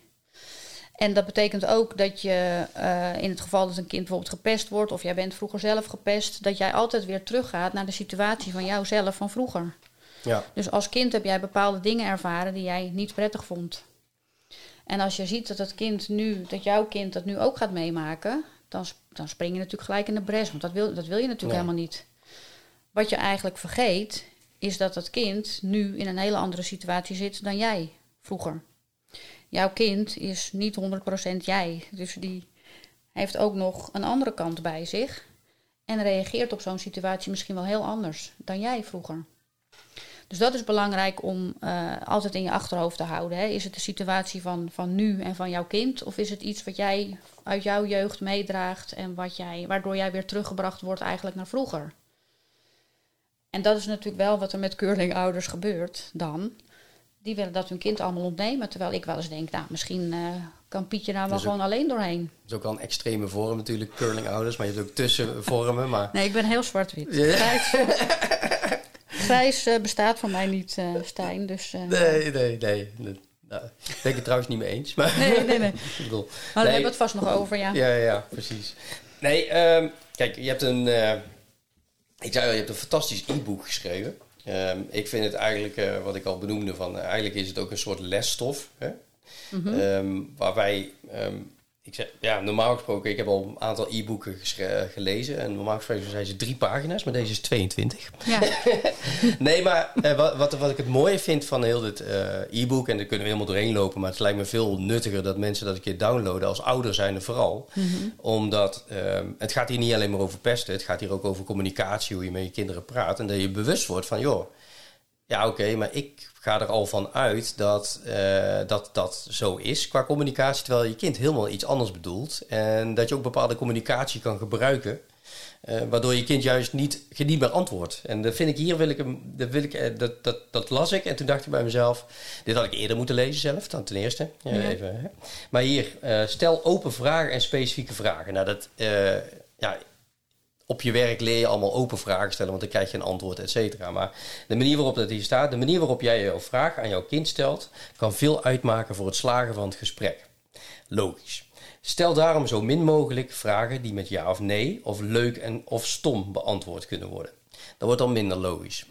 En dat betekent ook dat je uh, in het geval dat een kind bijvoorbeeld gepest wordt, of jij bent vroeger zelf gepest, dat jij altijd weer teruggaat naar de situatie van jouzelf van vroeger. Ja. Dus als kind heb jij bepaalde dingen ervaren die jij niet prettig vond. En als je ziet dat het kind nu, dat jouw kind dat nu ook gaat meemaken, dan, dan spring je natuurlijk gelijk in de bres. Want dat wil, dat wil je natuurlijk Nee. helemaal niet. Wat je eigenlijk vergeet, is dat dat kind nu in een hele andere situatie zit dan jij vroeger. Jouw kind is niet 100% jij. Dus die heeft ook nog een andere kant bij zich. En reageert op zo'n situatie misschien wel heel anders dan jij vroeger. Dus dat is belangrijk om uh, altijd in je achterhoofd te houden. Hè. Is het de situatie van, van nu en van jouw kind? Of is het iets wat jij uit jouw jeugd meedraagt en wat jij, waardoor jij weer teruggebracht wordt eigenlijk naar vroeger? En dat is natuurlijk wel wat er met curlingouders gebeurt dan. Die willen dat hun kind allemaal ontnemen. Terwijl ik wel eens denk, nou, misschien uh, kan Pietje daar wel Dus ook- gewoon alleen doorheen. Dat is ook wel een extreme vorm natuurlijk, curlingouders. Maar je hebt ook tussenvormen. Maar Nee, ik ben heel zwart-wit. Ja. Grijs, grijs eh, bestaat voor mij niet, eh, Stijn. Dus, eh, nee, nee, nee. nee. Nou, ik ben het trouwens niet mee eens. Maar Nee, nee, nee. ik bedoel, Maar daar Nee. hebben we het vast nog over, ja. Ja, ja, ja, precies. Nee, ehm, kijk, je hebt een. Ik zei al, je hebt een fantastisch e-book geschreven. Ehm, ik vind het eigenlijk, eh, wat ik al benoemde, van eh, eigenlijk is het ook een soort lesstof. Hè? Mhm. Ehm, waar wij, ehm, ik zeg, ja, normaal gesproken, ik heb al een aantal e-boeken gelezen. En normaal gesproken zijn ze drie pagina's, maar deze is 22. ja. Nee, maar eh, wat, wat, wat ik het mooie vind van heel dit eh, e-book, en daar kunnen we helemaal doorheen lopen, maar het lijkt me veel nuttiger dat mensen dat een keer downloaden, als ouder zijnde vooral. Omdat ehm, het gaat hier niet alleen maar over pesten, het gaat hier ook over communicatie, hoe je met je kinderen praat. En dat je bewust wordt van, joh, ja oké, maar ik ga er al van uit dat, eh, dat dat zo is qua communicatie, terwijl je kind helemaal iets anders bedoelt. En dat je ook bepaalde communicatie kan gebruiken. Eh, waardoor je kind juist niet, niet meer antwoordt. En dat vind ik hier, wil ik hem, dat, wil ik, eh, dat, dat, dat las ik. En toen dacht ik bij mezelf, dit had ik eerder moeten lezen zelf, dan ten eerste. Ja, Ja. Even, hè. Maar hier, stel open vragen en specifieke vragen. Nou, dat, ja, op je werk leer je allemaal open vragen stellen, want dan krijg je een antwoord, et cetera. Maar de manier waarop dat hier staat, de manier waarop jij jouw vraag aan jouw kind stelt, kan veel uitmaken voor het slagen van het gesprek. Logisch. Stel daarom zo min mogelijk vragen die met ja of nee, of leuk en of stom beantwoord kunnen worden. Dat wordt dan minder logisch.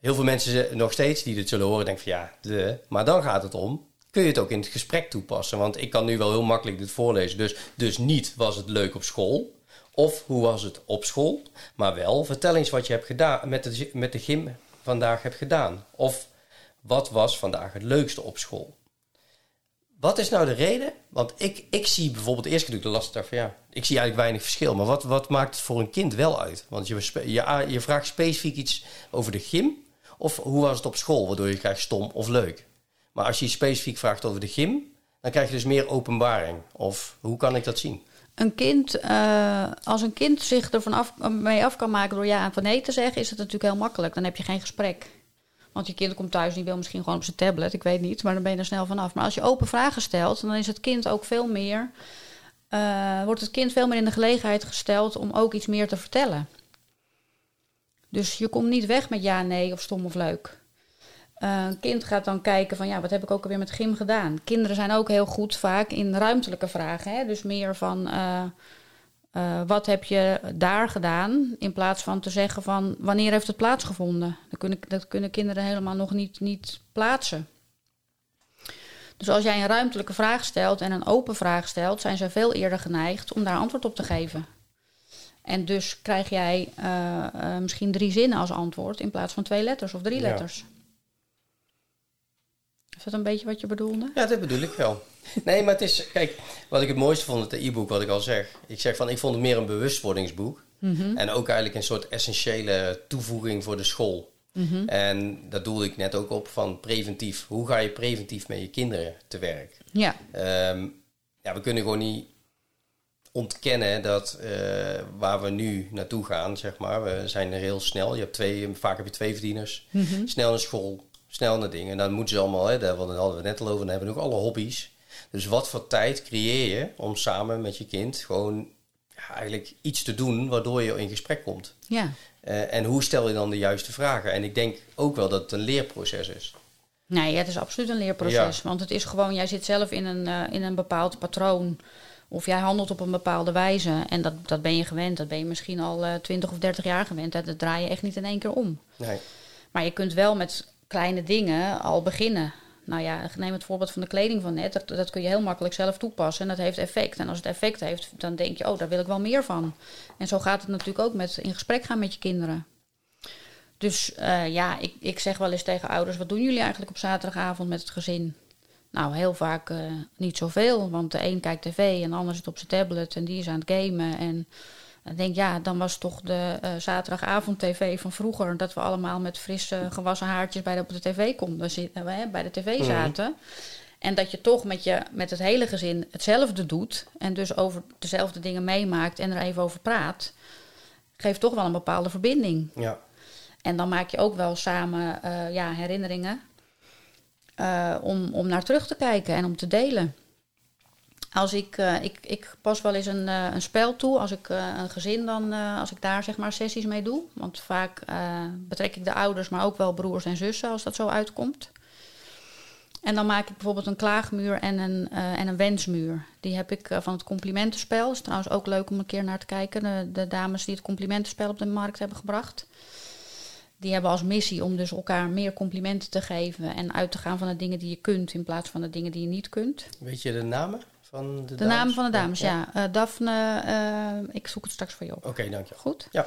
Heel veel mensen nog steeds die dit zullen horen, denken van ja, de, maar dan gaat het om. Kun je het ook in het gesprek toepassen? Want ik kan nu wel heel makkelijk dit voorlezen. Dus, dus niet was het leuk op school. Of hoe was het op school? Maar wel, vertel eens wat je hebt gedaan, met de, met de gym vandaag hebt gedaan. Of wat was vandaag het leukste op school? Wat is nou de reden? Want ik, ik zie bijvoorbeeld, eerst ik de last van ja, ik zie eigenlijk weinig verschil. Maar wat, wat maakt het voor een kind wel uit? Want je, je, je vraagt specifiek iets over de gym. Of hoe was het op school, waardoor je krijgt stom of leuk. Maar als je specifiek vraagt over de gym, dan krijg je dus meer openbaring. Of hoe kan ik dat zien? Een kind, eh, als een kind zich er vanaf, mee af kan maken door ja en van nee te zeggen, is het natuurlijk heel makkelijk. Dan heb je geen gesprek. Want je kind komt thuis en die wil misschien gewoon op zijn tablet, ik weet niet, maar dan ben je er snel vanaf. Maar als je open vragen stelt, dan is het kind ook veel meer, eh, wordt het kind veel meer in de gelegenheid gesteld om ook iets meer te vertellen. Dus je komt niet weg met ja, nee of stom of leuk. Eh, een kind gaat dan kijken van ja, wat heb ik ook alweer met gym gedaan? Kinderen zijn ook heel goed vaak in ruimtelijke vragen. Hè? Dus meer van eh, eh, wat heb je daar gedaan? In plaats van te zeggen van wanneer heeft het plaatsgevonden? Dat kunnen, dat kunnen kinderen helemaal nog niet, niet plaatsen. Dus als jij een ruimtelijke vraag stelt en een open vraag stelt, zijn ze veel eerder geneigd om daar antwoord op te geven. En dus krijg jij misschien drie zinnen als antwoord in plaats van twee letters of drie Ja. letters. Is dat een beetje wat je bedoelde? Ja, dat bedoel ik wel. Nee, maar het is, kijk, wat ik het mooiste vond, het e-book, wat ik al zeg. Ik zeg van, ik vond het meer een bewustwordingsboek. En ook eigenlijk een soort essentiële toevoeging voor de school. En dat doelde ik net ook op van preventief. Hoe ga je preventief met je kinderen te werk? Ja, Ehm, ja, we kunnen gewoon niet ontkennen dat eh, waar we nu naartoe gaan, zeg maar, we zijn er heel snel. Je hebt twee, vaak heb je twee verdieners. Snel naar school, snel naar dingen. En dan moeten ze allemaal, hè, daar hadden we het net al over, dan hebben we ook alle hobby's. Dus wat voor tijd creëer je om samen met je kind gewoon ja, eigenlijk iets te doen waardoor je in gesprek komt? ja. Eh, en hoe stel je dan de juiste vragen? En ik denk ook wel dat het een leerproces is. Nee, het is absoluut een leerproces. Ja. Want het is gewoon, jij zit zelf in een, eh, in een bepaald patroon. Of jij handelt op een bepaalde wijze. En dat, dat ben je gewend. Dat ben je misschien al eh 20 of 30 jaar gewend. Dat, dat draai je echt niet in één keer om. Nee. Maar je kunt wel met kleine dingen al beginnen. Nou ja, neem het voorbeeld van de kleding van net. Dat, kun je heel makkelijk zelf toepassen. En dat heeft effect. En als het effect heeft, dan denk je, oh, daar wil ik wel meer van. En zo gaat het natuurlijk ook met in gesprek gaan met je kinderen. Dus eh, ja, ik, ik zeg wel eens tegen ouders: wat doen jullie eigenlijk op zaterdagavond met het gezin? Nou, heel vaak eh, niet zoveel, want de een kijkt tv en de ander zit op zijn tablet en die is aan het gamen. En dan denk ik, ja, dan was toch de eh, zaterdagavond tv van vroeger, dat we allemaal met frisse gewassen haartjes bij de, op de tv konden zitten, hè, bij de tv zaten. En dat je toch met, je, met het hele gezin hetzelfde doet en dus over dezelfde dingen meemaakt en er even over praat, geeft toch wel een bepaalde verbinding. Ja. En dan maak je ook wel samen eh, ja, herinneringen eh, om, om naar terug te kijken en om te delen. Als ik, eh, ik, ik pas wel eens een, eh, een spel toe als ik eh, een gezin dan, als ik daar zeg maar sessies mee doe. Want vaak betrek ik de ouders, maar ook wel broers en zussen als dat zo uitkomt. En dan maak ik bijvoorbeeld een klaagmuur en een, en een wensmuur. Die heb ik van het complimentenspel. is trouwens ook leuk om een keer naar te kijken. De, de dames die het complimentenspel op de markt hebben gebracht. Die hebben als missie om dus elkaar meer complimenten te geven. En uit te gaan van de dingen die je kunt in plaats van de dingen die je niet kunt. Weet je de namen van de, De dames? namen van de dames, ja. Eh, Daphne, eh, ik zoek het straks voor je op. Oké, dank je. Goed? Ja.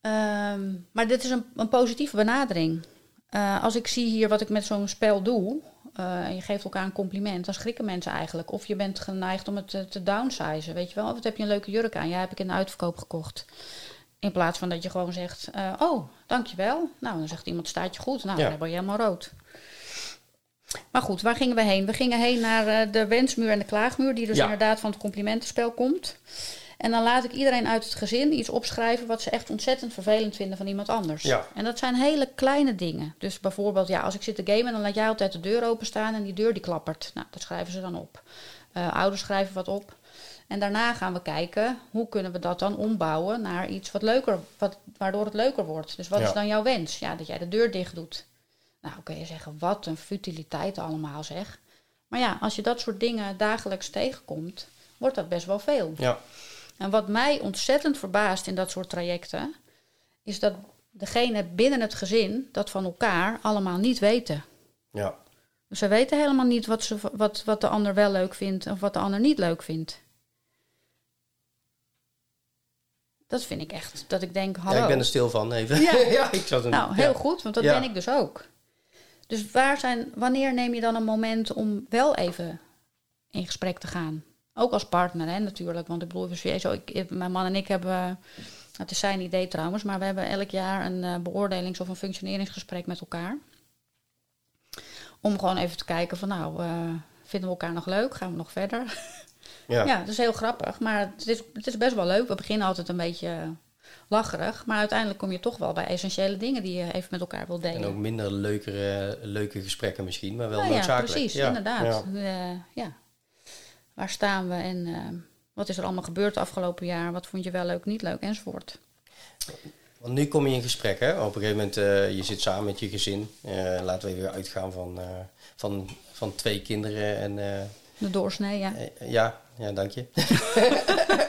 Ehm, maar dit is een, een positieve benadering. Eh, als ik zie hier wat ik met zo'n spel doe, en je geeft elkaar een compliment, dan schrikken mensen eigenlijk. Of je bent geneigd om het te, te downsizen, weet je wel. Of wat heb je een leuke jurk aan? Ja, heb ik in de uitverkoop gekocht. In plaats van dat je gewoon zegt, oh, dankjewel. Nou, dan zegt iemand, staat je goed? Nou, Ja. dan word je helemaal rood. Maar goed, waar gingen we heen? We gingen heen naar eh, de wensmuur en de klaagmuur, die dus Ja. inderdaad van het complimentenspel komt. En dan laat ik iedereen uit het gezin iets opschrijven wat ze echt ontzettend vervelend vinden van iemand anders. Ja. En dat zijn hele kleine dingen. Dus bijvoorbeeld, ja, als ik zit te gamen, dan laat jij altijd de deur openstaan en die deur die klappert. Nou, dat schrijven ze dan op. Eh, ouders schrijven wat op. En daarna gaan we kijken, hoe kunnen we dat dan ombouwen naar iets wat leuker, wat, waardoor het leuker wordt. Dus wat Ja. is dan jouw wens? Ja, dat jij de deur dicht doet. Nou, kun je zeggen, wat een futiliteit allemaal zeg. Maar ja, als je dat soort dingen dagelijks tegenkomt, wordt dat best wel veel. Ja. En wat mij ontzettend verbaast in dat soort trajecten, is dat degene binnen het gezin dat van elkaar allemaal niet weten. Ja. Dus ze weten helemaal niet wat, ze, wat, wat de ander wel leuk vindt of wat de ander niet leuk vindt. Dat vind ik echt, dat ik denk, hallo. ja, ik ben er stil van even. Ja. ik zat een, Nou, heel ja. goed, want dat Ja. ben ik dus ook. Dus waar zijn, wanneer neem je dan een moment om wel even in gesprek te gaan? Ook als partner, hè, natuurlijk. Want ik bedoel, zo, ik, mijn man en ik hebben, het is zijn idee trouwens, maar we hebben elk jaar een uh, beoordelings- of een functioneringsgesprek met elkaar. Om gewoon even te kijken van nou, uh, vinden we elkaar nog leuk? Gaan we nog verder? Ja, ja dat is heel grappig. Maar het is, het is best wel leuk. We beginnen altijd een beetje lacherig. Maar uiteindelijk kom je toch wel bij essentiële dingen die je even met elkaar wil delen. En ook minder leukere, leuke gesprekken misschien, maar wel nou, noodzakelijk. Ja, precies, inderdaad. Ja. Uh, ja. Waar staan we en uh, wat is er allemaal gebeurd het afgelopen jaar? Wat vond je wel leuk, niet leuk enzovoort. Want nu kom je in gesprek, hè? Op een gegeven moment, uh, je zit samen met je gezin. laten we weer uitgaan van, van, van twee kinderen en... De doorsnee, ja. ja, ja, dank je.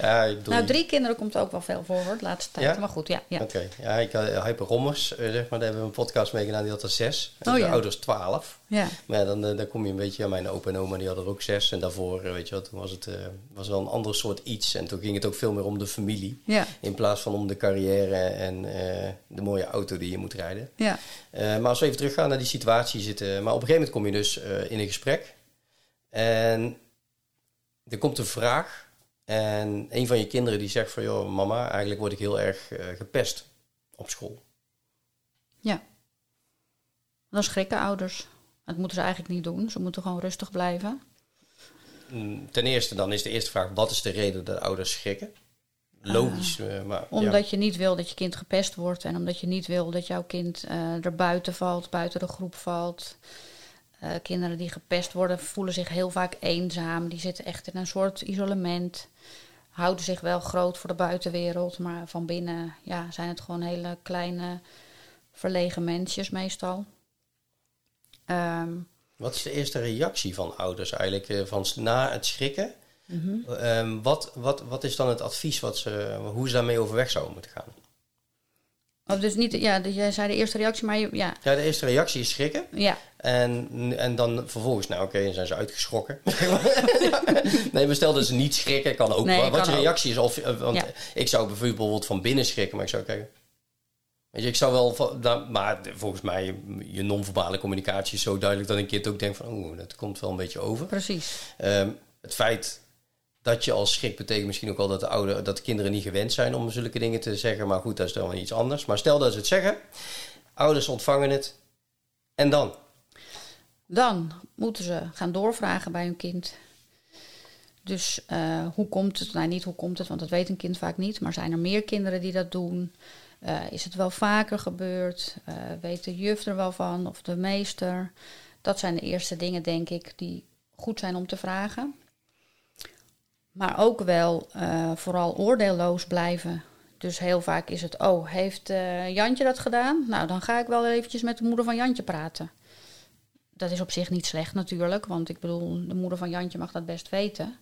ja, ik nou, drie kinderen komt ook wel veel voor, hoor, de laatste tijd. Maar goed, ja. ja. Oké. Ja, ik had uh, Hyper Rommers, uh, zeg maar, daar hebben we een podcast mee gedaan, die had er zes. En oh, de ouders twaalf. Ja. Maar ja, dan, uh, dan kom je een beetje... Ja, mijn opa en oma, die hadden er ook zes. En daarvoor, weet je wat, toen was het was wel een ander soort iets. En toen ging het ook veel meer om de familie. Ja. In plaats van om de carrière en de mooie auto die je moet rijden. Ja. maar als we even teruggaan naar die situatie zitten... Maar op een gegeven moment kom je dus in een gesprek... En er komt een vraag en een van je kinderen die zegt van... joh, mama, eigenlijk word ik heel erg uh, gepest op school. Ja. Dan schrikken ouders. Dat moeten ze eigenlijk niet doen. Ze moeten gewoon rustig blijven. Mm, ten eerste, dan is de eerste vraag... wat is de reden dat ouders schrikken? Logisch, uh, maar... Omdat je niet wil dat je kind gepest wordt... en omdat je niet wil dat jouw kind uh, er buiten valt, buiten de groep valt... Uh, kinderen die gepest worden voelen zich heel vaak eenzaam. Die zitten echt in een soort isolement. Houden zich wel groot voor de buitenwereld, maar van binnen ja, zijn het gewoon hele kleine, verlegen mensjes meestal. Um, wat is de eerste reactie van ouders eigenlijk uh, van na het schrikken? Mm -hmm. um, wat, wat, wat is dan het advies wat ze, hoe ze daarmee overweg zouden moeten gaan? Of dus niet, ja, jij zei de eerste reactie, maar je, ja. Ja, de eerste reactie is schrikken. Ja. En, en dan vervolgens, nou oké, dan zijn ze uitgeschrokken. nee, maar stel dat ze niet schrikken, kan ook. Nee, wat je reactie is, of, eh, want ik zou bijvoorbeeld van binnen schrikken, maar ik zou kijken. Weet je, ik zou wel, nou, maar volgens mij, je non-verbale communicatie is zo duidelijk dat een kind ook denkt van, oh, dat komt wel een beetje over. Precies. Um, het feit dat je als schrik betekent misschien ook wel dat de, oude, dat de kinderen niet gewend zijn om zulke dingen te zeggen. Maar goed, dat is dan iets anders. Maar stel dat ze het zeggen, ouders ontvangen het. En dan? Dan moeten ze gaan doorvragen bij hun kind. Dus uh, hoe komt het? Nou, niet hoe komt het, want dat weet een kind vaak niet. Maar zijn er meer kinderen die dat doen? Uh, is het wel vaker gebeurd? Uh, weet de juf er wel van of de meester? Dat zijn de eerste dingen, denk ik, die goed zijn om te vragen. Maar ook wel uh, vooral oordeelloos blijven. Dus heel vaak is het, oh, heeft uh, Jantje dat gedaan? Nou, dan ga ik wel eventjes met de moeder van Jantje praten. Dat is op zich niet slecht natuurlijk, want ik bedoel, de moeder van Jantje mag dat best weten.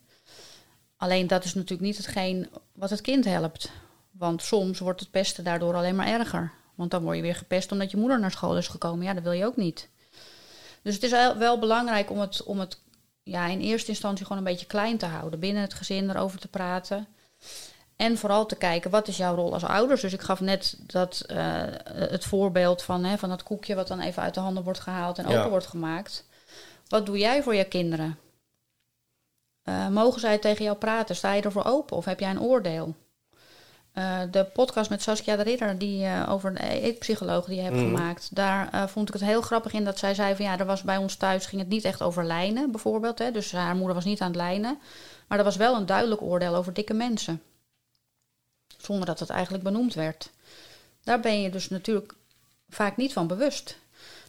Alleen dat is natuurlijk niet hetgeen wat het kind helpt. Want soms wordt het pesten daardoor alleen maar erger. Want dan word je weer gepest omdat je moeder naar school is gekomen. Ja, dat wil je ook niet. Dus het is wel belangrijk om het, om het ja, in eerste instantie gewoon een beetje klein te houden. Binnen het gezin erover te praten. En vooral te kijken, wat is jouw rol als ouders? Dus ik gaf net dat, uh, het voorbeeld van, hè, van dat koekje wat dan even uit de handen wordt gehaald en open wordt gemaakt. Wat doe jij voor je kinderen? Uh, mogen zij tegen jou praten? Sta je ervoor open of heb jij een oordeel? Uh, de podcast met Saskia de Ridder, die uh, over een eetpsycholoog die je hebt mm. gemaakt, daar uh, vond ik het heel grappig in dat zij zei van ja, er was bij ons thuis ging het niet echt over lijnen bijvoorbeeld. Hè, dus haar moeder was niet aan het lijnen. Maar er was wel een duidelijk oordeel over dikke mensen. Zonder dat het eigenlijk benoemd werd. Daar ben je dus natuurlijk vaak niet van bewust.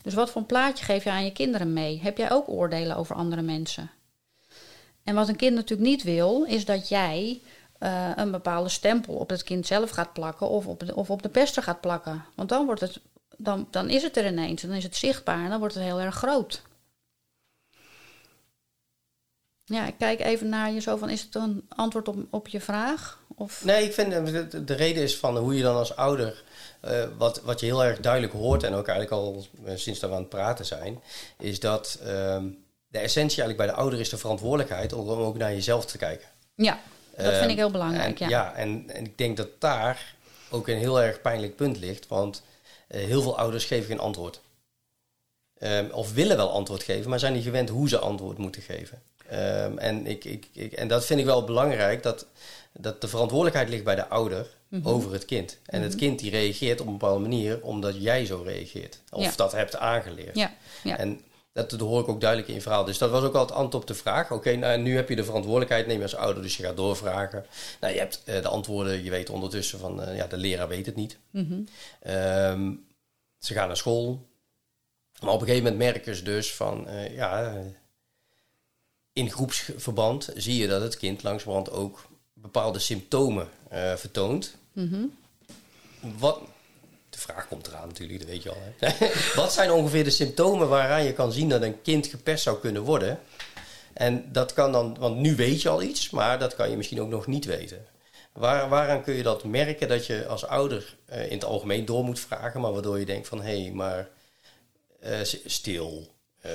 Dus wat voor een plaatje geef je aan je kinderen mee? Heb jij ook oordelen over andere mensen? En wat een kind natuurlijk niet wil, is dat jij uh, een bepaalde stempel op het kind zelf gaat plakken of op, de, of op de pester gaat plakken. Want dan, wordt het, dan, dan is het er ineens, dan is het zichtbaar en dan wordt het heel erg groot. Ja, ik kijk even naar je zo van, is het een antwoord op, op je vraag? Of? Nee, ik vind eh, de, de reden is van hoe je dan als ouder, uh, wat, wat je heel erg duidelijk hoort en ook eigenlijk al sinds dat we aan het praten zijn, is dat uh, de essentie eigenlijk bij de ouder is de verantwoordelijkheid om ook naar jezelf te kijken. Ja. Dat vind ik heel belangrijk, en, ja. Ja, en, en ik denk dat daar ook een heel erg pijnlijk punt ligt. Want uh, heel veel ouders geven geen antwoord. ehm, of willen wel antwoord geven, maar zijn niet gewend hoe ze antwoord moeten geven. Ehm, en, ik, ik, ik, en dat vind ik wel belangrijk, dat, dat de verantwoordelijkheid ligt bij de ouder over het kind. En het kind die reageert op een bepaalde manier omdat jij zo reageert. Of Ja. dat hebt aangeleerd. Ja, ja. En dat, hoor ik ook duidelijk in je verhaal. Dus dat was ook al het antwoord op de vraag. Oké, nou, nu heb je de verantwoordelijkheid, neem je als ouder, dus je gaat doorvragen. Nou, je hebt eh, de antwoorden, je weet ondertussen van, eh, ja, de leraar weet het niet. Mhm. Ehm, ze gaan naar school. Maar op een gegeven moment merken ze dus van, eh, ja, in groepsverband zie je dat het kind langzamerhand ook bepaalde symptomen vertoont. Mhm. Wat, de vraag komt eraan natuurlijk, dat weet je al. Hè? Wat zijn ongeveer de symptomen waaraan je kan zien dat een kind gepest zou kunnen worden? En dat kan dan, want nu weet je al iets, maar dat kan je misschien ook nog niet weten. Waar, waaraan kun je dat merken dat je als ouder eh, in het algemeen door moet vragen, maar waardoor je denkt van hé, hey, maar eh, stil. eh,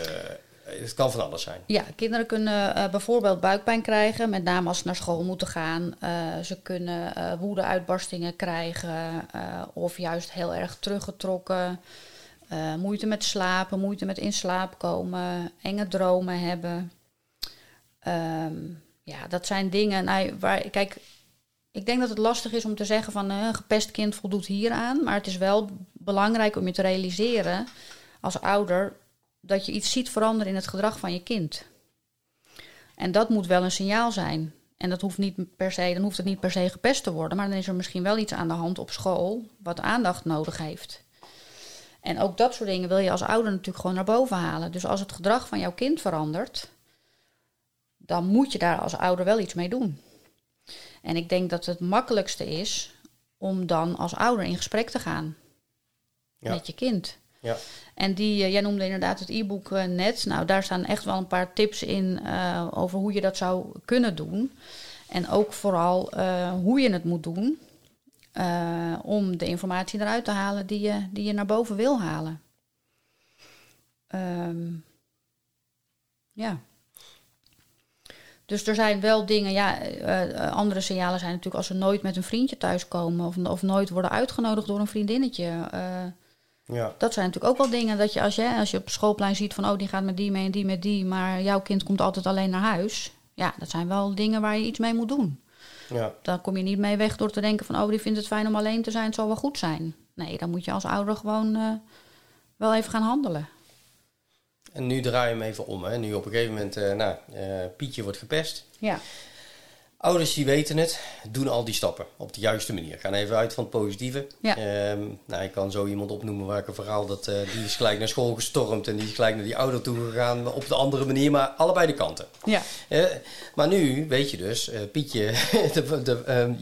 het kan van alles zijn. Ja, kinderen kunnen eh, bijvoorbeeld buikpijn krijgen, met name als ze naar school moeten gaan. Eh, ze kunnen eh woede-uitbarstingen krijgen eh, of juist heel erg teruggetrokken. Eh, moeite met slapen, moeite met in slaap komen, enge dromen hebben. Ehm, ja, dat zijn dingen nou, waar, kijk, ik denk dat het lastig is om te zeggen van eh, een gepest kind voldoet hieraan. Maar het is wel belangrijk om je te realiseren als ouder dat je iets ziet veranderen in het gedrag van je kind. En dat moet wel een signaal zijn. En dat hoeft niet per se, dan hoeft het niet per se gepest te worden, maar dan is er misschien wel iets aan de hand op school wat aandacht nodig heeft. En ook dat soort dingen wil je als ouder natuurlijk gewoon naar boven halen. Dus als het gedrag van jouw kind verandert, dan moet je daar als ouder wel iets mee doen. En ik denk dat het makkelijkste is om dan als ouder in gesprek te gaan Ja. met je kind. Ja. En die, eh, jij noemde inderdaad het e-book eh, net. Nou, daar staan echt wel een paar tips in eh, over hoe je dat zou kunnen doen. En ook vooral hoe je het moet doen. om de informatie eruit te halen die je, die je naar boven wil halen. Ehm, ja. Dus er zijn wel dingen, ja, andere signalen zijn natuurlijk als ze nooit met een vriendje thuiskomen of, of nooit worden uitgenodigd door een vriendinnetje. Ja. dat zijn natuurlijk ook wel dingen dat je als, je als je op schoolplein ziet van oh die gaat met die mee en die met die, maar jouw kind komt altijd alleen naar huis. Ja, dat zijn wel dingen waar je iets mee moet doen. Ja. Dan kom je niet mee weg door te denken van oh die vindt het fijn om alleen te zijn, het zal wel goed zijn. Nee, dan moet je als ouder gewoon eh, wel even gaan handelen. En nu draai je hem even om. Hè. Nu op een gegeven moment, eh, nou, eh, Pietje wordt gepest. Ja, Ouders die weten het, doen al die stappen op de juiste manier. Gaan even uit van het positieve. Ja. Ehm, nou, ik kan zo iemand opnoemen waar ik een verhaal dat eh, die is gelijk naar school gestormd en die is gelijk naar die ouder toe gegaan op de andere manier, maar allebei de kanten. ja, Eh, maar nu weet je dus, eh, Pietje, de, de, ehm,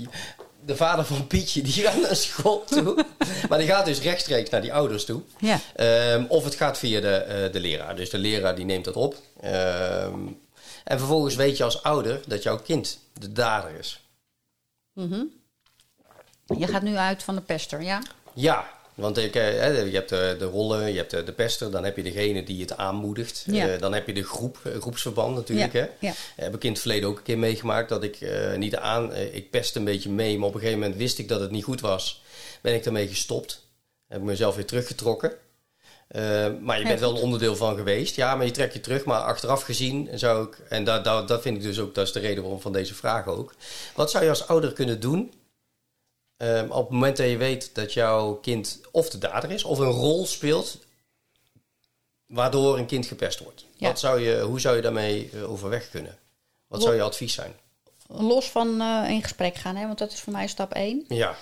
de vader van Pietje, die gaat naar school toe. maar die gaat dus rechtstreeks naar die ouders toe. ja, Ehm, of het gaat via de, de leraar. Dus de leraar die neemt dat op. en vervolgens weet je als ouder dat jouw kind de dader is. Mhm. Je gaat nu uit van de pester, ja? Ja, want ik, eh, hè, je hebt de, de rollen, je hebt de, de pester, dan heb je degene die het aanmoedigt. Ja. Eh, dan heb je de groep, eh, groepsverband natuurlijk. Ja, Hè. ja. Heb ik in het verleden ook een keer meegemaakt dat ik niet aan, ik pest een beetje mee, maar op een gegeven moment wist ik dat het niet goed was. Ben ik daarmee gestopt. Heb ik mezelf weer teruggetrokken. Eh, maar je bent wel een onderdeel van geweest. Ja, maar je trekt je terug. Maar achteraf gezien zou ik, en dat, dat, dat vind ik dus ook, dat is de reden waarom van deze vraag ook. Wat zou je als ouder kunnen doen Ehm, op het moment dat je weet dat jouw kind of de dader is of een rol speelt waardoor een kind gepest wordt. Ja. Wat zou je, hoe zou je daarmee eh, overweg kunnen? Wat zou je advies zijn? Los van eh, in gesprek gaan, hè, want dat is voor mij stap één. Ja,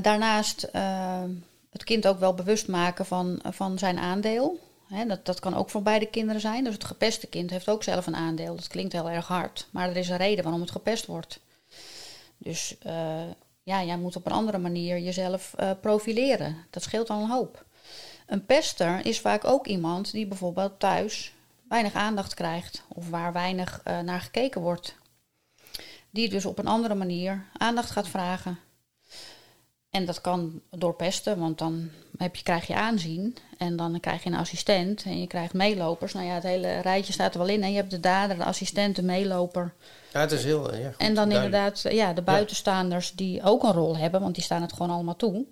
daarnaast eh, het kind ook wel bewust maken van, van zijn aandeel. Dat, dat kan ook voor beide kinderen zijn. Dus het gepeste kind heeft ook zelf een aandeel. Dat klinkt heel erg hard, maar er is een reden waarom het gepest wordt. Dus eh, ja, jij moet op een andere manier jezelf eh, profileren. Dat scheelt al een hoop. Een pester is vaak ook iemand die bijvoorbeeld thuis weinig aandacht krijgt of waar weinig eh, naar gekeken wordt. Die dus op een andere manier aandacht gaat vragen. En dat kan door pesten, want dan heb je, krijg je aanzien. En dan krijg je een assistent en je krijgt meelopers. Nou ja, het hele rijtje staat er wel in. En je hebt de dader, de assistent, de meeloper. ja het is heel eh, ja, goed, en dan duidelijk. inderdaad eh, ja, de buitenstaanders die ook een rol hebben, want die staan het gewoon allemaal toe.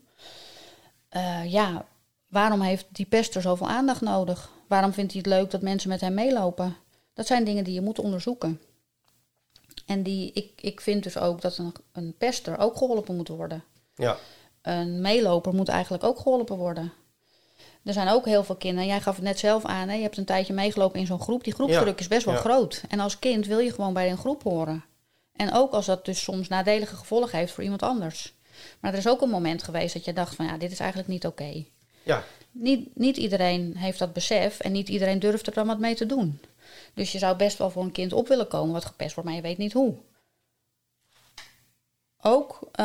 Eh, ja, waarom heeft die pester zoveel aandacht nodig? Waarom vindt hij het leuk dat mensen met hem meelopen? Dat zijn dingen die je moet onderzoeken. En die, ik, ik vind dus ook dat een, een pester ook geholpen moet worden. Ja. Een meeloper moet eigenlijk ook geholpen worden. Er zijn ook heel veel kinderen. Jij gaf het net zelf aan. Hè? Je hebt een tijdje meegelopen in zo'n groep. Die groepsdruk Ja, is best wel ja. groot. En als kind wil je gewoon bij een groep horen. En ook als dat dus soms nadelige gevolgen heeft voor iemand anders. Maar er is ook een moment geweest dat je dacht van ja, dit is eigenlijk niet oké. Ja, Niet, niet iedereen heeft dat besef en niet iedereen durft er dan wat mee te doen. Dus je zou best wel voor een kind op willen komen wat gepest wordt, maar je weet niet hoe. Ook eh,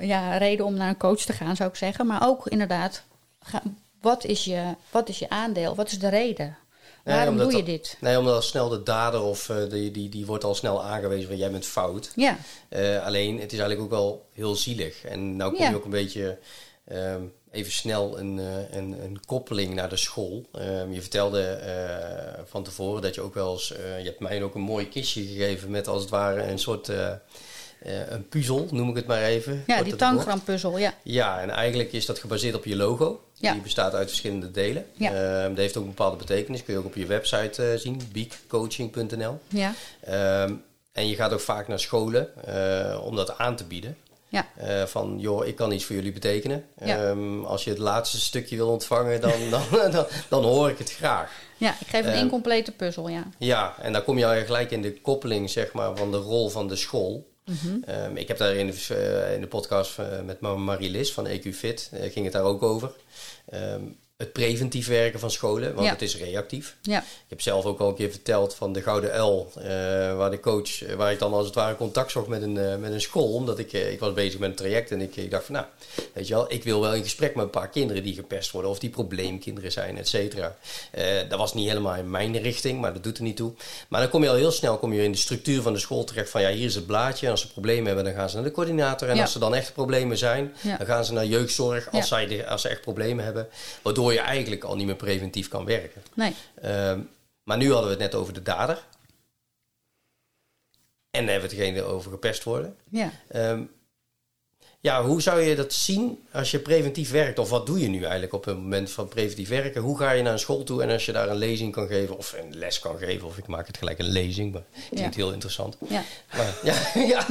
ja, reden om naar een coach te gaan, zou ik zeggen. Maar ook inderdaad, ga- wat, is je, wat is je aandeel? Wat is de reden? Nee, Waarom doe je dit? Nee, omdat al snel de dader of eh, die, die, die wordt al snel aangewezen van jij bent fout. Ja, Eh, alleen, het is eigenlijk ook wel heel zielig. En nou kom Ja. je ook een beetje ehm, even snel een, een, een koppeling naar de school. Ehm, je vertelde van tevoren dat je ook wel eens... je hebt mij ook een mooi kistje gegeven met als het ware een soort... eh, een puzzel, noem ik het maar even. ja die bocht. tanggrampuzzel, ja. Ja, en eigenlijk is dat gebaseerd op je logo. Ja. Die bestaat uit verschillende delen. Ja. Ehm, dat heeft ook een bepaalde betekenis. Kun je ook op je website eh, zien, beakcoaching.nl. Ja, Ehm, en je gaat ook vaak naar scholen eh, om dat aan te bieden. ja, van, joh, ik kan iets voor jullie betekenen. Ja. Ehm, als je het laatste stukje wil ontvangen, dan, dan, dan, dan hoor ik het graag. ja. Ik geef een incomplete puzzel, ja. Ja, en dan kom je al gelijk in de koppeling zeg maar, van de rol van de school. Mhm. Ehm, ik heb daar in de, eh, in de podcast eh, met Ma- Marie-Lis van EQ Fit, eh, ging het daar ook over. Ehm, het preventief werken van scholen, want Ja. het is reactief. Ja, Ik heb zelf ook al een keer verteld van de Gouden Uil, eh, waar de coach, eh, waar ik dan als het ware contact zocht met een, eh, met een school. Omdat ik, ik was bezig met een traject en ik, ik dacht van nou, weet je wel, ik wil wel in gesprek met een paar kinderen die gepest worden of die probleemkinderen zijn, et cetera. Dat was niet helemaal in mijn richting, maar dat doet er niet toe. Maar dan kom je al heel snel kom je in de structuur van de school terecht van ja, hier is het blaadje. En als ze problemen hebben, dan gaan ze naar de coördinator. En Ja. als er dan echt problemen zijn, dan gaan ze naar jeugdzorg als, zij de- als ze echt problemen hebben. Waardoor je eigenlijk al niet meer preventief kan werken. nee. Ehm, maar nu hadden we het net over de dader. En dan hebben we het geen over gepest worden. Ja. Ehm, ja, hoe zou je dat zien als je preventief werkt? Of wat doe je nu eigenlijk op het moment van preventief werken? Hoe ga je naar een school toe en als je daar een lezing kan geven of een les kan geven? Of ik maak het gelijk een lezing, maar het klinkt heel interessant. Ja. Maar, ja, ja,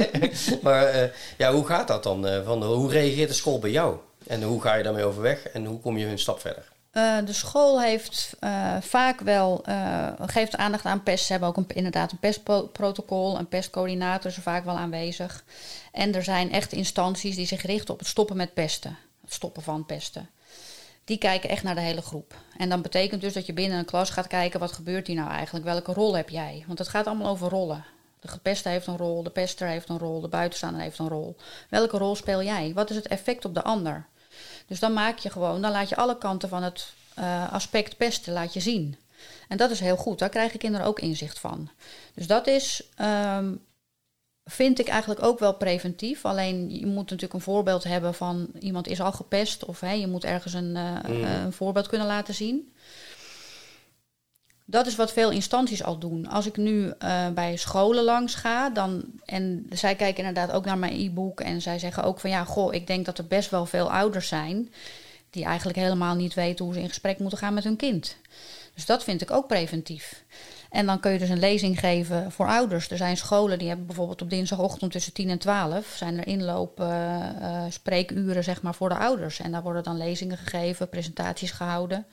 maar eh, ja, hoe gaat dat dan? eh, van, hoe reageert de school bij jou? En hoe ga je daarmee overweg? En hoe kom je een stap verder? Eh, de school heeft eh, vaak wel, eh, geeft aandacht aan pest. Ze hebben ook een, inderdaad een pestprotocol, een pestcoördinator is vaak wel aanwezig. En er zijn echt instanties die zich richten op het stoppen met pesten, het stoppen van pesten. Die kijken echt naar de hele groep. En dan betekent dus dat je binnen een klas gaat kijken, wat gebeurt hier nou eigenlijk? Welke rol heb jij? Want het gaat allemaal over rollen. De gepeste heeft een rol, de pester heeft een rol, de buitenstaander heeft een rol. Welke rol speel jij? Wat is het effect op de ander? Dus dan maak je gewoon, dan laat je alle kanten van het eh, aspect pesten laat je zien. En dat is heel goed, daar krijgen kinderen ook inzicht van. Dus dat is, ehm, vind ik eigenlijk ook wel preventief. Alleen je moet natuurlijk een voorbeeld hebben van iemand is al gepest. Of hè, je moet ergens een, eh, Mhm. een voorbeeld kunnen laten zien. Dat is wat veel instanties al doen. Als ik nu eh, bij scholen langs ga, dan. En zij kijken inderdaad ook naar mijn e-book. En zij zeggen ook van ja, goh, ik denk dat er best wel veel ouders zijn. die eigenlijk helemaal niet weten hoe ze in gesprek moeten gaan met hun kind. Dus dat vind ik ook preventief. En dan kun je dus een lezing geven voor ouders. Er zijn scholen die hebben bijvoorbeeld op dinsdagochtend tussen 10 en 12 zijn er inloop eh, eh, spreekuren zeg maar, voor de ouders. En daar worden dan lezingen gegeven, presentaties gehouden.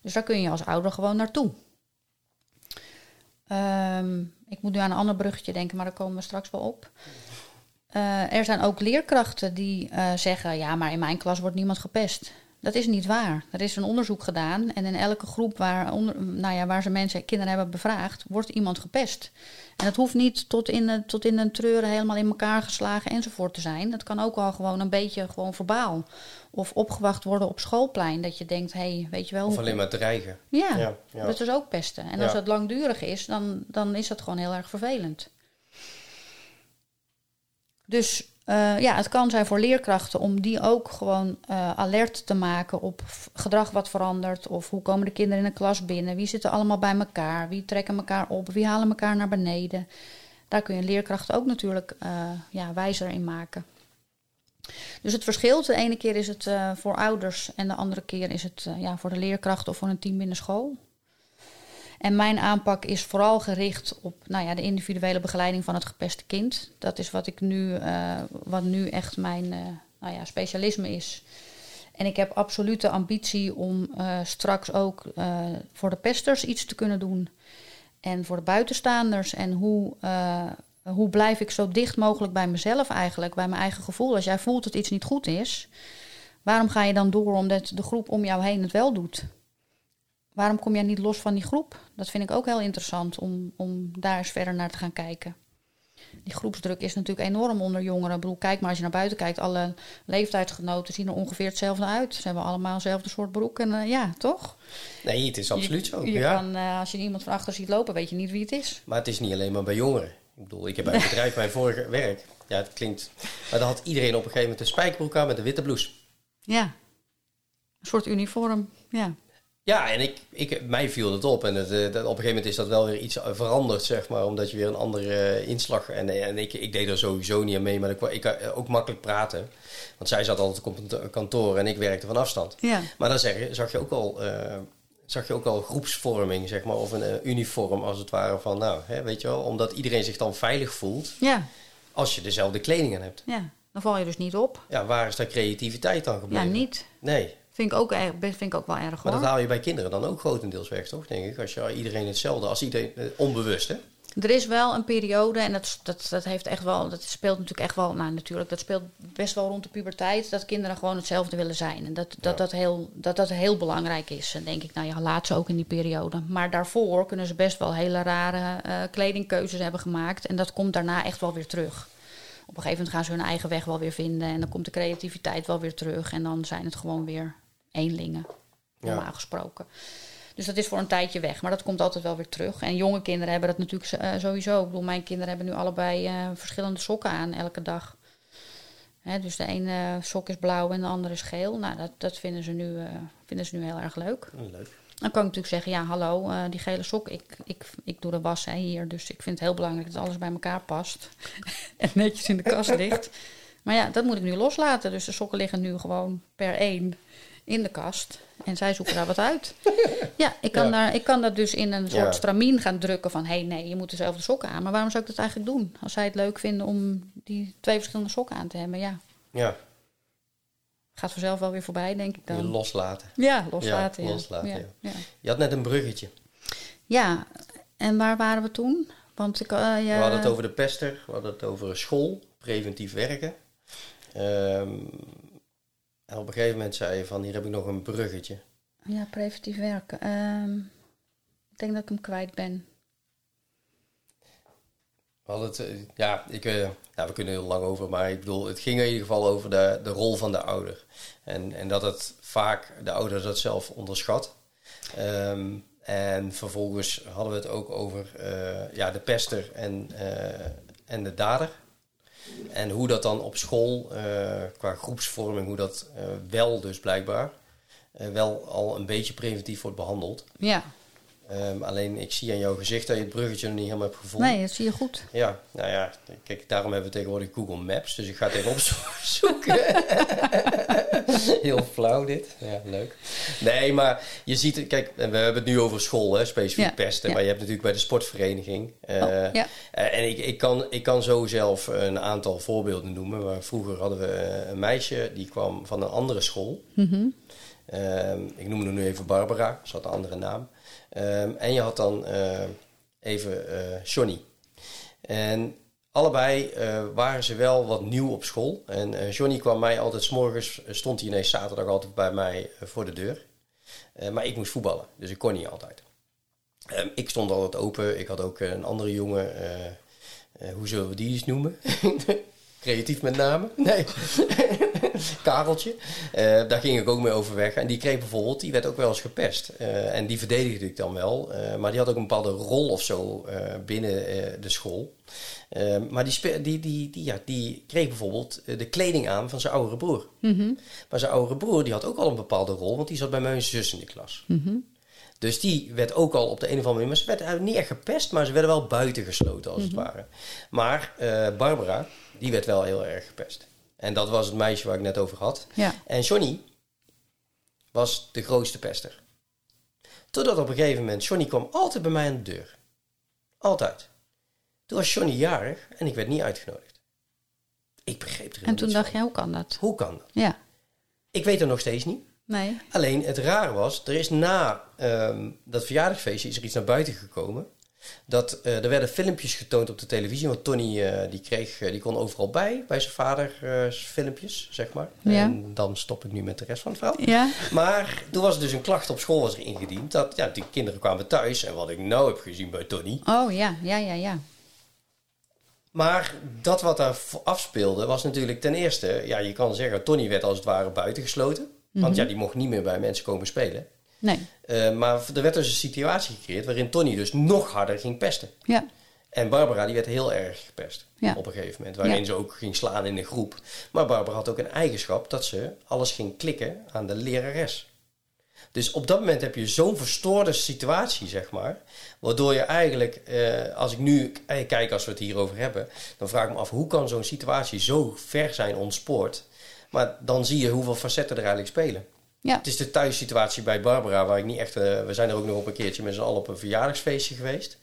Dus daar kun je als ouder gewoon naartoe. Ehm, ik moet nu aan een ander bruggetje denken, maar daar komen we straks wel op. Eh, er zijn ook leerkrachten die eh, zeggen: ja, maar in mijn klas wordt niemand gepest. Dat is niet waar. Er is een onderzoek gedaan en in elke groep waar, onder, nou ja, waar ze mensen, kinderen hebben bevraagd, wordt iemand gepest. En dat hoeft niet tot in, de, tot in een treuren helemaal in elkaar geslagen enzovoort te zijn. Dat kan ook wel gewoon een beetje gewoon verbaal. Of opgewacht worden op schoolplein. Dat je denkt, hé, hey, weet je wel... Of hoe- alleen maar dreigen. ja, Ja, ja. dat is ook pesten. En Ja. als dat langdurig is, dan, dan is dat gewoon heel erg vervelend. Dus eh, ja, het kan zijn voor leerkrachten om die ook gewoon eh, alert te maken op gedrag wat verandert. Of hoe komen de kinderen in de klas binnen? Wie zitten allemaal bij elkaar? Wie trekken elkaar op? Wie halen elkaar naar beneden? Daar kun je leerkrachten ook natuurlijk eh, ja, wijzer in maken. Dus het verschilt. De ene keer is het voor ouders en de andere keer is het ja, voor de leerkrachten of voor een team binnen school. En mijn aanpak is vooral gericht op nou ja, de individuele begeleiding van het gepeste kind. Dat is wat, ik nu, uh, wat nu echt mijn nou ja, specialisme is. En ik heb absoluut de ambitie om straks ook voor de pesters iets te kunnen doen. En voor de buitenstaanders. En hoe, hoe blijf ik zo dicht mogelijk bij mezelf eigenlijk, bij mijn eigen gevoel. Als jij voelt dat iets niet goed is, waarom ga je dan door omdat de groep om jou heen het wel doet? Waarom kom jij niet los van die groep? Dat vind ik ook heel interessant om, om daar eens verder naar te gaan kijken. Die groepsdruk is natuurlijk enorm onder jongeren. Ik bedoel, kijk maar als je naar buiten kijkt. Alle leeftijdsgenoten zien er ongeveer hetzelfde uit. Ze hebben allemaal hetzelfde soort broek. En uh, ja, toch? Nee, het is absoluut zo. Je ja. kan, uh, als je iemand van achter ziet lopen, weet je niet wie het is. Maar het is niet alleen maar bij jongeren. Ik bedoel, ik heb bij een bedrijf mijn vorige werk. Ja, het klinkt. Maar dan had iedereen op een gegeven moment een spijkerbroek aan met een witte blouse. Ja. Een soort uniform. Ja. Ja, en ik, ik, mij viel het op. En het, dat, op een gegeven moment is dat wel weer iets veranderd, zeg maar. Omdat je weer een andere uh, inslag... En, en ik, ik deed er sowieso niet aan mee, maar ik, ik kan ook makkelijk praten. Want zij zat altijd op een kantoor en ik werkte van afstand. Ja. Maar dan zeg je, zag je ook al... Uh, zag je ook al groepsvorming, zeg maar, of een uh, uniform als het ware van, nou, hè, weet je wel, omdat iedereen zich dan veilig voelt. Ja. Als je dezelfde kleding aan hebt. Ja, dan val je dus niet op. Ja, waar is daar creativiteit dan gebleven? Ja, niet. Nee. Vind ik ook, erg, vind ik ook wel erg Maar hoor. dat haal je bij kinderen dan ook grotendeels weg, toch? Denk ik. Als je iedereen hetzelfde, als iedereen eh, onbewust, hè? Er is wel een periode, en dat, dat, dat heeft echt wel, dat speelt natuurlijk echt wel, nou natuurlijk, dat speelt best wel rond de puberteit, dat kinderen gewoon hetzelfde willen zijn. En dat dat, Ja. dat, heel, dat, dat heel belangrijk is. En denk ik, nou ja, laat ze ook in die periode. Maar daarvoor kunnen ze best wel hele rare eh, kledingkeuzes hebben gemaakt. En dat komt daarna echt wel weer terug. Op een gegeven moment gaan ze hun eigen weg wel weer vinden. En dan komt de creativiteit wel weer terug. En dan zijn het gewoon weer eenlingen, Ja. normaal gesproken. Dus dat is voor een tijdje weg, maar dat komt altijd wel weer terug. En jonge kinderen hebben dat natuurlijk eh, sowieso. Ik bedoel, mijn kinderen hebben nu allebei eh, verschillende sokken aan elke dag. Hè, dus de ene sok is blauw en de andere is geel. Nou, dat, dat vinden, ze nu, eh, vinden ze nu heel erg leuk. Hm, Leuk. Dan kan ik natuurlijk zeggen, ja, hallo, die gele sok, ik, ik, ik doe de was hè, hier. Dus ik vind het heel belangrijk dat alles bij elkaar past. en netjes in de kast ligt. Maar ja, dat moet ik nu loslaten. Dus de sokken liggen nu gewoon per één in de kast. En zij zoeken daar wat uit. Ja, ik kan, Ja. Daar, ik kan dat dus in een soort Ja. stramien gaan drukken van... hé, hey, nee, je moet dezelfde sokken aan. Maar waarom zou ik dat eigenlijk doen? Als zij het leuk vinden om die twee verschillende sokken aan te hebben, ja. Ja, Gaat vanzelf wel weer voorbij, denk ik je dan. loslaten. Ja, loslaten. Ja, loslaten. Je had net een bruggetje. Ja, en waar waren we toen? Want ik, ja, We hadden het over de pester, we hadden het over school, preventief werken. Ehm, en op een gegeven moment zei je van, hier heb ik nog een bruggetje. ja, preventief werken. Ehm, ik denk dat ik hem kwijt ben. We hadden het, eh, ja, ik, eh, ja, we kunnen heel lang over, maar ik bedoel, het ging in ieder geval over de, de rol van de ouder. En, en dat het vaak de ouder dat zelf onderschat. Ehm, en vervolgens hadden we het ook over eh, ja, de pester en, en de dader. En hoe dat dan op school, eh, qua groepsvorming, hoe dat eh, wel dus blijkbaar, eh, wel al een beetje preventief wordt behandeld. Ja, Ehm, alleen ik zie aan jouw gezicht dat je het bruggetje nog niet helemaal hebt gevonden. nee, dat zie je goed. Ja, nou ja, kijk, daarom hebben we tegenwoordig Google Maps, dus ik ga het even opzoeken. Heel flauw dit. Ja, leuk. Nee, maar je ziet, kijk, we hebben het nu over school, hè, specifiek Ja, pesten, ja. maar je hebt natuurlijk bij de sportvereniging. eh, Oh, ja. eh, en ik, ik, kan, ik kan zo zelf een aantal voorbeelden noemen. Maar vroeger hadden we eh, een meisje die kwam van een andere school. Mhm. Ehm, ik noem haar nu even Barbara, ze had een andere naam. Ehm, en je had dan eh, even eh Johnny. En allebei eh, waren ze wel wat nieuw op school. En eh, Johnny kwam mij altijd, morgens eh, stond hij ineens zaterdag altijd bij mij voor de deur. Maar ik moest voetballen, dus ik kon niet altijd. Ehm, ik stond altijd open. Ik had ook een andere jongen. hoe zullen we die eens noemen? Creatief met name? Nee. Kareltje. Eh, daar ging ik ook mee overweg. En die kreeg bijvoorbeeld, die werd ook wel eens gepest. Eh, en die verdedigde ik dan wel. Eh, maar die had ook een bepaalde rol of zo eh, binnen eh, de school. Maar die, die, die, die, ja, die kreeg bijvoorbeeld de kleding aan van zijn oudere broer. Mhm. Maar zijn oudere broer die had ook al een bepaalde rol, want die zat bij mijn zus in de klas. Mhm. Dus die werd ook al op de een of andere manier, maar ze werd niet echt gepest, maar ze werden wel buitengesloten als het ware. Maar eh, Barbara, die werd wel heel erg gepest. En dat was het meisje waar ik net over had. Ja. En Johnny was de grootste pester. Totdat op een gegeven moment, Johnny kwam altijd bij mij aan de deur. Altijd. Toen was Johnny jarig en ik werd niet uitgenodigd. Ik begreep er En toen dacht je, hoe kan dat? Hoe kan dat? Ja. Ik weet het nog steeds niet. Nee. Alleen het rare was, er is na ehm, dat verjaardagsfeestje is er iets naar buiten gekomen. Dat eh, er werden filmpjes getoond op de televisie. Want Tony eh, die kreeg, eh, die kon overal bij, bij zijn vader filmpjes, zeg maar. Ja. En dan stop ik nu met de rest van het verhaal. Ja. Maar toen was er dus een klacht op school was er ingediend. Dat ja, die kinderen kwamen thuis. En wat ik nou heb gezien bij Tony. Oh ja, ja, ja, ja. Maar dat wat daar afspeelde was natuurlijk ten eerste... Ja, je kan zeggen, Tony werd als het ware buitengesloten. Want ja, die mocht niet meer bij mensen komen spelen. Nee. Eh, maar er werd dus een situatie gecreëerd waarin Tony dus nog harder ging pesten. Ja. En Barbara die werd heel erg gepest Ja. op een gegeven moment. Waarin Ja. ze ook ging slaan in de groep. Maar Barbara had ook een eigenschap dat ze alles ging klikken aan de lerares. Dus op dat moment heb je zo'n verstoorde situatie, zeg maar. Waardoor je eigenlijk, eh, als ik nu k- kijk als we het hierover hebben... dan vraag ik me af, hoe kan zo'n situatie zo ver zijn ontspoord? Maar dan zie je hoeveel facetten er eigenlijk spelen. Ja. Het is de thuissituatie bij Barbara, waar ik niet echt... eh, we zijn er ook nog op een keertje met z'n allen op een verjaardagsfeestje geweest.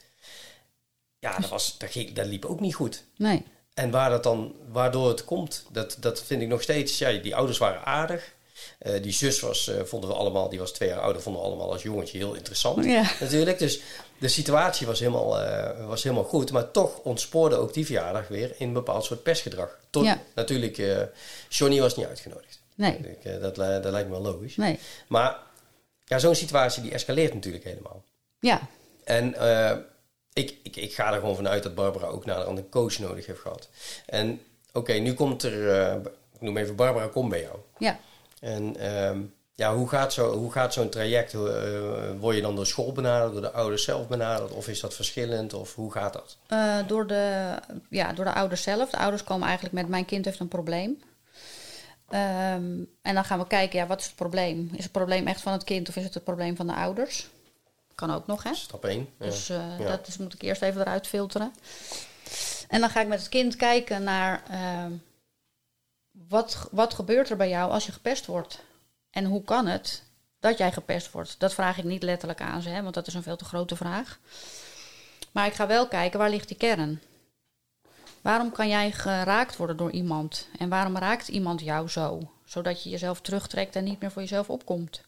Ja, dat, was, dat, ging, dat liep ook niet goed. Nee. En waar dat dan, waardoor het komt, dat, dat vind ik nog steeds... Ja, die ouders waren aardig. Eh, die zus was, eh, vonden we allemaal, die was twee jaar ouder, vonden we allemaal als jongetje heel interessant. Ja. Natuurlijk, dus de situatie was helemaal, was helemaal goed. Maar toch ontspoorde ook die verjaardag weer in een bepaald soort pestgedrag. Tot, Ja. Natuurlijk, Johnny was niet uitgenodigd. Nee. Ik, eh, dat, dat lijkt me wel logisch. Nee. Maar ja, zo'n situatie die escaleert natuurlijk helemaal. Ja. En eh, ik, ik, ik ga er gewoon vanuit dat Barbara ook naar een coach nodig heeft gehad. En oké, nu komt er, eh, ik noem even Barbara, kom bij jou. Ja. En ehm, ja, hoe gaat, zo, hoe gaat zo'n traject? Word je dan door school benaderd, door de ouders zelf benaderd? Of is dat verschillend? Of hoe gaat dat? Door, de, ja, door de ouders zelf. De ouders komen eigenlijk met: Mijn kind heeft een probleem. Ehm, en dan gaan we kijken: ja, wat is het probleem? Is het probleem echt van het kind of is het het probleem van de ouders? Kan ook nog, hè? Stap 1. Ja. Dus eh, Ja. dat is, moet ik eerst even eruit filteren. En dan ga ik met het kind kijken naar ehm, wat, wat gebeurt er bij jou als je gepest wordt? En hoe kan het dat jij gepest wordt? Dat vraag ik niet letterlijk aan ze, hè, want dat is een veel te grote vraag. Maar ik ga wel kijken waar ligt die kern? Waarom kan jij geraakt worden door iemand? En waarom raakt iemand jou zo? Zodat je jezelf terugtrekt en niet meer voor jezelf opkomt.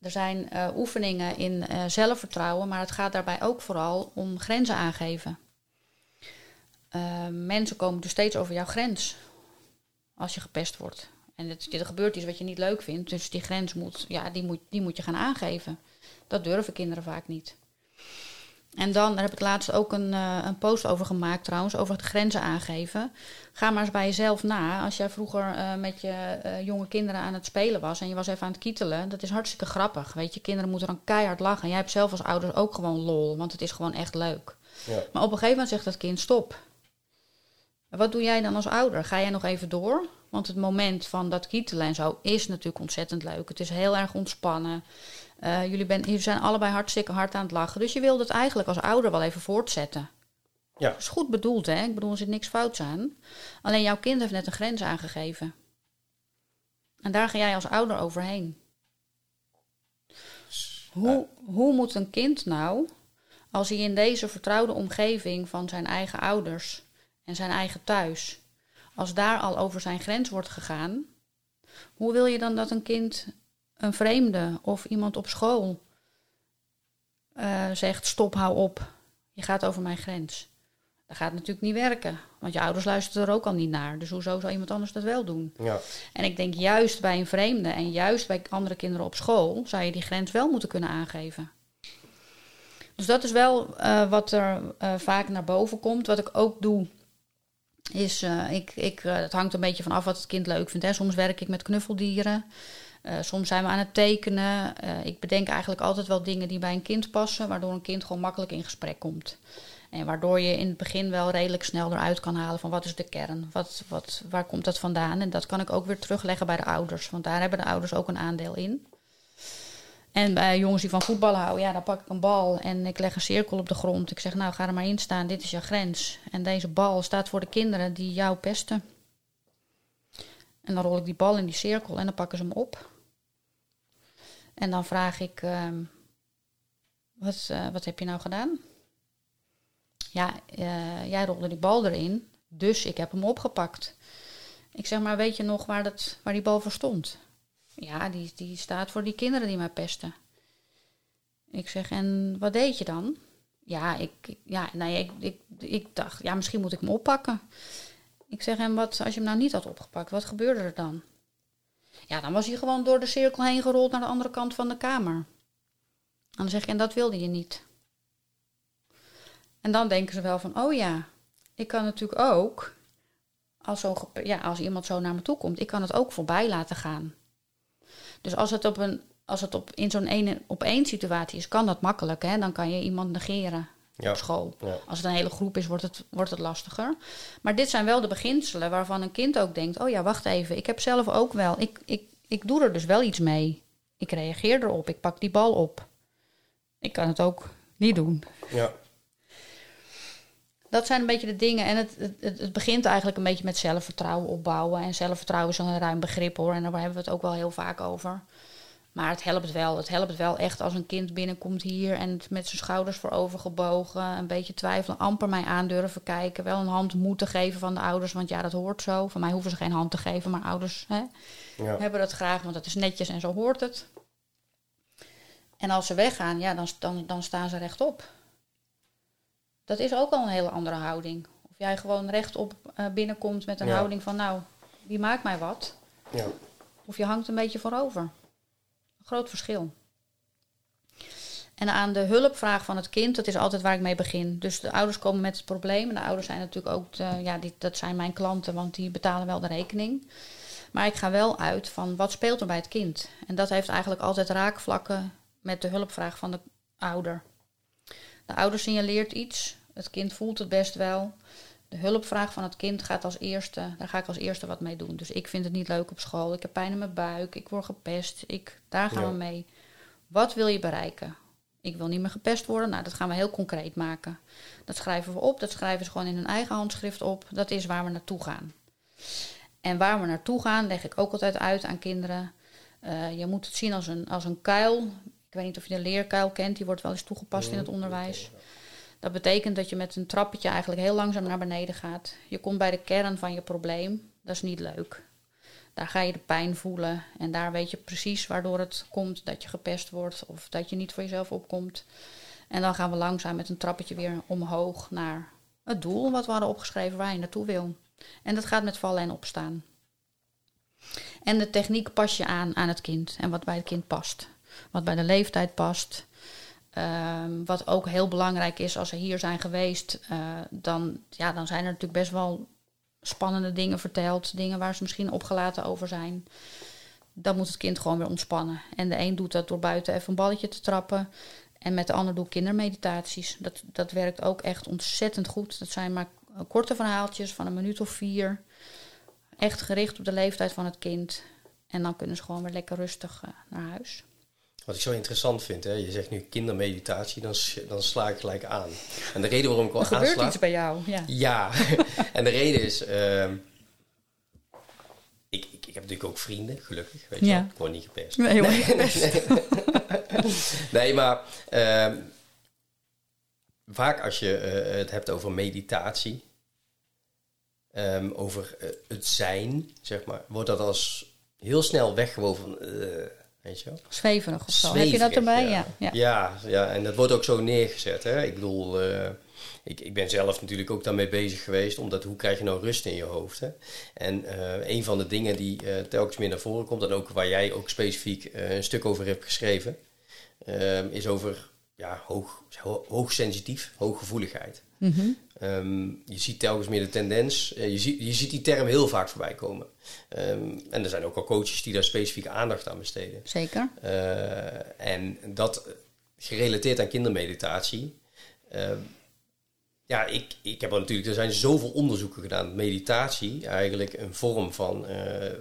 Er zijn eh, oefeningen in eh, zelfvertrouwen, maar het gaat daarbij ook vooral om grenzen aangeven. Eh, mensen komen dus steeds over jouw grens als je gepest wordt. En het, er gebeurt iets wat je niet leuk vindt, dus die grens moet, ja, die moet, die moet je gaan aangeven. Dat durven kinderen vaak niet. En dan, daar heb ik laatst ook een, eh, een post over gemaakt trouwens, over het grenzen aangeven. Ga maar eens bij jezelf na. Als jij vroeger eh, met je eh, jonge kinderen aan het spelen was en je was even aan het kietelen, dat is hartstikke grappig. Weet je, kinderen moeten dan keihard lachen. En jij hebt zelf als ouders ook gewoon lol, want het is gewoon echt leuk. Ja. Maar op een gegeven moment zegt dat kind stop. Wat doe jij dan als ouder? Ga jij nog even door? Want het moment van dat kietelen en zo is natuurlijk ontzettend leuk. Het is heel erg ontspannen. Eh, jullie, ben, jullie zijn allebei hartstikke hard aan het lachen. Dus je wilt het eigenlijk als ouder wel even voortzetten. Ja. Dat is goed bedoeld, hè? Ik bedoel, er zit niks fouts aan. Alleen jouw kind heeft net een grens aangegeven. En daar ga jij als ouder overheen. Hoe, hoe moet een kind nou, als hij in deze vertrouwde omgeving van zijn eigen ouders en zijn eigen thuis, als daar al over zijn grens wordt gegaan, hoe wil je dan dat een kind, een vreemde of iemand op school, eh, zegt: stop, hou op, je gaat over mijn grens? Dat gaat natuurlijk niet werken, want je ouders luisteren er ook al niet naar. Dus hoezo zou iemand anders dat wel doen? Ja. En ik denk juist bij een vreemde en juist bij andere kinderen op school zou je die grens wel moeten kunnen aangeven. Dus dat is wel eh, wat er eh, vaak naar boven komt. Wat ik ook doe, is, ik, ik, het hangt een beetje van af wat het kind leuk vindt. Hè. Soms werk ik met knuffeldieren. Eh, soms zijn we aan het tekenen. Eh, ik bedenk eigenlijk altijd wel dingen die bij een kind passen, waardoor een kind gewoon makkelijk in gesprek komt. En waardoor je in het begin wel redelijk snel eruit kan halen van wat is de kern? Wat, wat, waar komt dat vandaan? En dat kan ik ook weer terugleggen bij de ouders. Want daar hebben de ouders ook een aandeel in. En bij jongens die van voetbal houden, ja, dan pak ik een bal en ik leg een cirkel op de grond. Ik zeg, nou, ga er maar in staan, dit is je grens. En deze bal staat voor de kinderen die jou pesten. En dan rol ik die bal in die cirkel en dan pakken ze hem op. En dan vraag ik, ehm, wat, eh, wat heb je nou gedaan? Ja, eh, jij rolde die bal erin, dus ik heb hem opgepakt. Ik zeg maar, weet je nog waar, dat, waar die bal voor stond? Ja, die, die staat voor die kinderen die mij pesten. Ik zeg, en wat deed je dan? Ja, ik, ja, nee, ik, ik, ik dacht, ja, misschien moet ik hem oppakken. Ik zeg, en wat als je hem nou niet had opgepakt, wat gebeurde er dan? Ja, dan was hij gewoon door de cirkel heen gerold naar de andere kant van de kamer. En dan zeg ik, en dat wilde je niet. En dan denken ze wel van, oh ja, ik kan natuurlijk ook, als, zo, ja, als iemand zo naar me toe komt, ik kan het ook voorbij laten gaan. Dus als het, op een, als het op, in zo'n één op één situatie is, kan dat makkelijk. Hè? Dan kan je iemand negeren Ja. op school. Ja. Als het een hele groep is, wordt het, wordt het lastiger. Maar dit zijn wel de beginselen waarvan een kind ook denkt: oh ja, wacht even, ik heb zelf ook wel. Ik, ik, ik doe er dus wel iets mee. Ik reageer erop, ik pak die bal op. Ik kan het ook niet doen. Ja. Dat zijn een beetje de dingen. En het, het, het begint eigenlijk een beetje met zelfvertrouwen opbouwen. En zelfvertrouwen is een ruim begrip hoor. En daar hebben we het ook wel heel vaak over. Maar het helpt wel. Het helpt wel echt als een kind binnenkomt hier en met zijn schouders voorover gebogen. Een beetje twijfelen, amper mij aandurven kijken. Wel een hand moeten geven van de ouders, want ja, dat hoort zo. Van mij hoeven ze geen hand te geven, maar ouders hè, Ja. hebben dat graag, want dat is netjes en zo hoort het. En als ze weggaan, ja, dan, dan, dan staan ze rechtop. Dat is ook al een hele andere houding. Of jij gewoon rechtop eh, binnenkomt met een Ja. houding van, nou, wie maakt mij wat? Ja. Of je hangt een beetje voorover. Groot verschil. En aan de hulpvraag van het kind, dat is altijd waar ik mee begin. Dus de ouders komen met het probleem. En de ouders zijn natuurlijk ook, de, ja, dat zijn mijn klanten, want die betalen wel de rekening. Maar ik ga wel uit van wat speelt er bij het kind. En dat heeft eigenlijk altijd raakvlakken met de hulpvraag van de ouder. De ouder signaleert iets, het kind voelt het best wel. De hulpvraag van het kind gaat als eerste, daar ga ik als eerste wat mee doen. Dus ik vind het niet leuk op school, ik heb pijn in mijn buik, ik word gepest, ik, daar gaan Ja. we mee. Wat wil je bereiken? Ik wil niet meer gepest worden. Nou, dat gaan we heel concreet maken. Dat schrijven we op, dat schrijven ze gewoon in hun eigen handschrift op. Dat is waar we naartoe gaan. En waar we naartoe gaan, leg ik ook altijd uit aan kinderen. Eh, je moet het zien als een, als een kuil. Ik weet niet of je de leerkuil kent, die wordt wel eens toegepast in het onderwijs. Dat betekent dat je met een trappetje eigenlijk heel langzaam naar beneden gaat. Je komt bij de kern van je probleem. Dat is niet leuk. Daar ga je de pijn voelen en daar weet je precies waardoor het komt dat je gepest wordt of dat je niet voor jezelf opkomt. En dan gaan we langzaam met een trappetje weer omhoog naar het doel wat we hadden opgeschreven waar je naartoe wil. En dat gaat met vallen en opstaan. En de techniek pas je aan aan het kind en wat bij het kind past. Wat bij de leeftijd past. Ehm, wat ook heel belangrijk is als ze hier zijn geweest, eh, dan, ja, dan zijn er natuurlijk best wel spannende dingen verteld. Dingen waar ze misschien opgelaten over zijn. Dan moet het kind gewoon weer ontspannen. En de een doet dat door buiten even een balletje te trappen. En met de ander doe ik kindermeditaties. Dat, dat werkt ook echt ontzettend goed. Dat zijn maar korte verhaaltjes van een minuut of vier. Echt gericht op de leeftijd van het kind. En dan kunnen ze gewoon weer lekker rustig eh, naar huis. Wat ik zo interessant vind, hè, je zegt nu kindermeditatie, dan, dan sla ik gelijk aan. En de reden waarom ik wel Er gebeurt aansla... iets bij jou. Ja. Ja, en de reden is... ehm, ik, ik, ik heb natuurlijk ook vrienden, gelukkig. Weet je Ja. wel. Ik word niet gepest. Nee, hoor, niet best. Nee, maar ehm, vaak als je eh, het hebt over meditatie, ehm, over eh, het zijn, zeg maar, wordt dat als heel snel weggewoven van, eh, weet je wel? Zweverig of zo. Heb je dat erbij? Ja. Ja. ja. Ja, ja, en dat wordt ook zo neergezet. Hè? Ik bedoel, eh, ik, ik ben zelf natuurlijk ook daarmee bezig geweest, omdat hoe krijg je nou rust in je hoofd? Hè? En eh, een van de dingen die eh, telkens meer naar voren komt, en ook waar jij ook specifiek eh, een stuk over hebt geschreven, is over ja, hoog, ho- hoogsensitief, hooggevoeligheid. Mhm. Ehm, je ziet telkens meer de tendens. eh, je, ziet, je ziet die term heel vaak voorbij komen. Ehm, en er zijn ook al coaches die daar specifiek aandacht aan besteden. Zeker. Eh, en dat gerelateerd aan kindermeditatie. Ehm, ja, ik, ik heb er natuurlijk, er zijn zoveel onderzoeken gedaan. Meditatie eigenlijk een vorm van eh,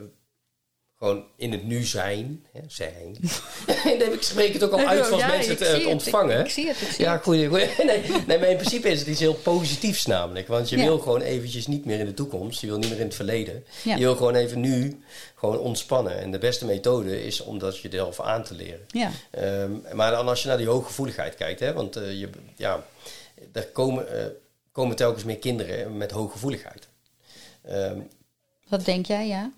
gewoon in het nu zijn. Hè, zijn. nee, ik spreek het ook al uit als Ja, mensen het, eh, zie het ontvangen. Ik, ik zie het, ik zie Ja, goed. Nee, nee, maar in principe is het iets heel positiefs namelijk. Want je Ja. wil gewoon eventjes niet meer in de toekomst. Je wil niet meer in het verleden. Ja. Je wil gewoon even nu gewoon ontspannen. En de beste methode is om dat jezelf aan te leren. Ja, Ehm, maar dan als je naar die hooggevoeligheid kijkt, hè, want eh, je, ja, er komen, eh, komen telkens meer kinderen met hooggevoeligheid. Ehm, wat denk jij, ja?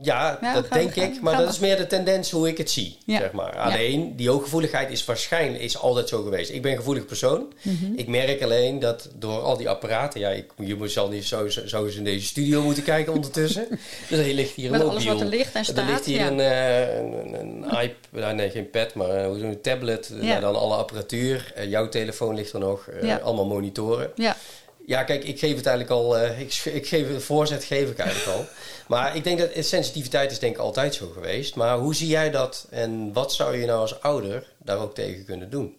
Ja, Ja, dat denk gaan- ik, maar gaan dat is meer de tendens hoe ik het zie, Ja. zeg maar. Alleen, die hooggevoeligheid is waarschijnlijk is altijd zo geweest. Ik ben een gevoelig persoon. Mhm. Ik merk alleen dat door al die apparaten... Ja, ik, je moet- zal niet zo, zo, zo eens in deze studio moeten kijken ondertussen. dus er ligt hier een Met mobiel. alles wat er ligt en staat. Er ligt hier een, eh, een, een, een iPad, nee geen pad, maar eh, je het, tablet. eh, Ja. Daar dan alle apparatuur. Eh, jouw telefoon ligt er nog. eh. Allemaal monitoren. ja. Ja, kijk, ik geef het eigenlijk al. eh, ik, ik geef het voorzet, geef ik eigenlijk al. Maar ik denk dat sensitiviteit is denk ik altijd zo geweest. Maar hoe zie jij dat en wat zou je nou als ouder daar ook tegen kunnen doen?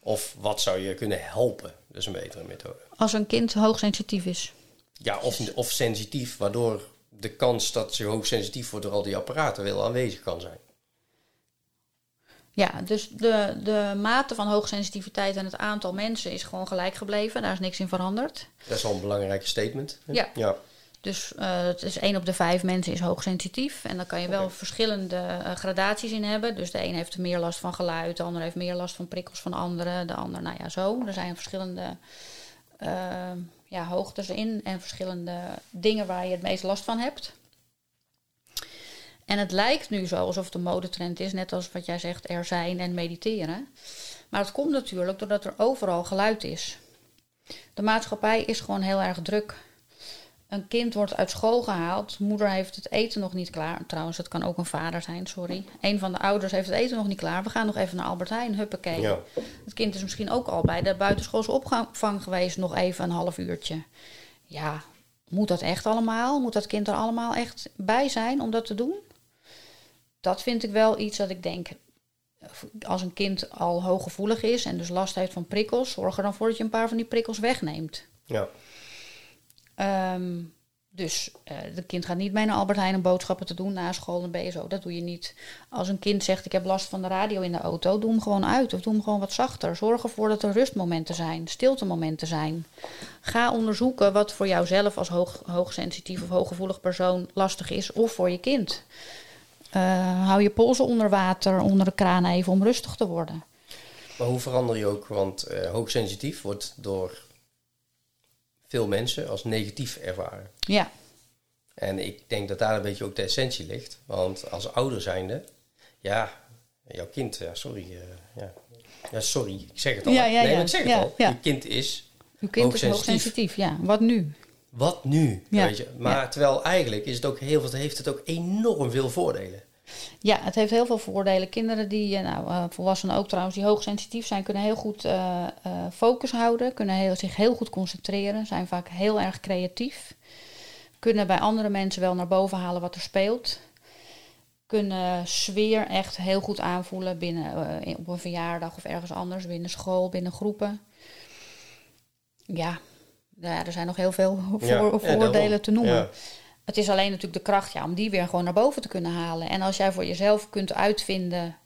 Of wat zou je kunnen helpen? Dat is een betere methode. Als een kind hoogsensitief is. Ja, of, of sensitief, waardoor de kans dat ze hoogsensitief wordt door al die apparaten wel aanwezig kan zijn. Ja, dus de, de mate van hoogsensitiviteit en het aantal mensen is gewoon gelijk gebleven. Daar is niks in veranderd. Dat is al een belangrijke statement. Ja. ja. Dus eh, het is één op de vijf mensen is hoogsensitief. En dan kan je wel verschillende eh, gradaties in hebben. Dus de een heeft meer last van geluid, de ander heeft meer last van prikkels van anderen. De ander, nou ja, zo. Er zijn verschillende eh, ja, hoogtes in en verschillende dingen waar je het meest last van hebt. En het lijkt nu zo alsof een modetrend is, net als wat jij zegt, er zijn en mediteren. Maar het komt natuurlijk doordat er overal geluid is. De maatschappij is gewoon heel erg druk. Een kind wordt uit school gehaald. Moeder heeft het eten nog niet klaar. Trouwens, het kan ook een vader zijn, sorry. Een van de ouders heeft het eten nog niet klaar. We gaan nog even naar Albert Heijn, huppakee. Ja. Het kind is misschien ook al bij de buitenschoolse opvang geweest, nog even een half uurtje. Ja, moet dat echt allemaal? Moet dat kind er allemaal echt bij zijn om dat te doen? Dat vind ik wel iets dat ik denk. Als een kind al hooggevoelig is en dus last heeft van prikkels, zorg er dan voor dat je een paar van die prikkels wegneemt. ja. Ehm, dus eh het kind gaat niet mee naar Albert Heijn om boodschappen te doen na school en BSO. Dat doe je niet. Als een kind zegt ik heb last van de radio in de auto, doe hem gewoon uit of doe hem gewoon wat zachter. Zorg ervoor dat er rustmomenten zijn, stiltemomenten zijn. Ga onderzoeken wat voor jouzelf als hoog, hoogsensitief of hooggevoelig persoon lastig is of voor je kind. Eh, hou je polsen onder water, onder de kraan even om rustig te worden. Maar hoe verander je ook? Want eh, hoogsensitief wordt door veel mensen als negatief ervaren. Ja, En ik denk dat daar een beetje ook de essentie ligt. Want als ouder zijnde, ja, jouw kind, ja, sorry. eh, ja. ja, sorry, ik zeg het al. Ja, ja, nee, maar ik zeg het al. Je kind is, uw kind Hoogsensitief. is hoogsensitief. Ja, wat nu? Wat nu? Ja, Weet je? Maar terwijl eigenlijk is het ook heel veel, heeft het ook enorm veel voordelen. Ja, het heeft heel veel voordelen. Kinderen die, eh, nou, eh, volwassenen ook trouwens, die hoogsensitief zijn, kunnen heel goed eh, focus houden, kunnen heel, zich heel goed concentreren, zijn vaak heel erg creatief, kunnen bij andere mensen wel naar boven halen wat er speelt, kunnen sfeer echt heel goed aanvoelen binnen, in- op een verjaardag of ergens anders, binnen school, binnen groepen. Ja, ja er zijn nog heel veel voor, Ja, voordelen te noemen. Het is alleen natuurlijk de kracht ja, om die weer gewoon naar boven te kunnen halen. En als jij voor jezelf kunt uitvinden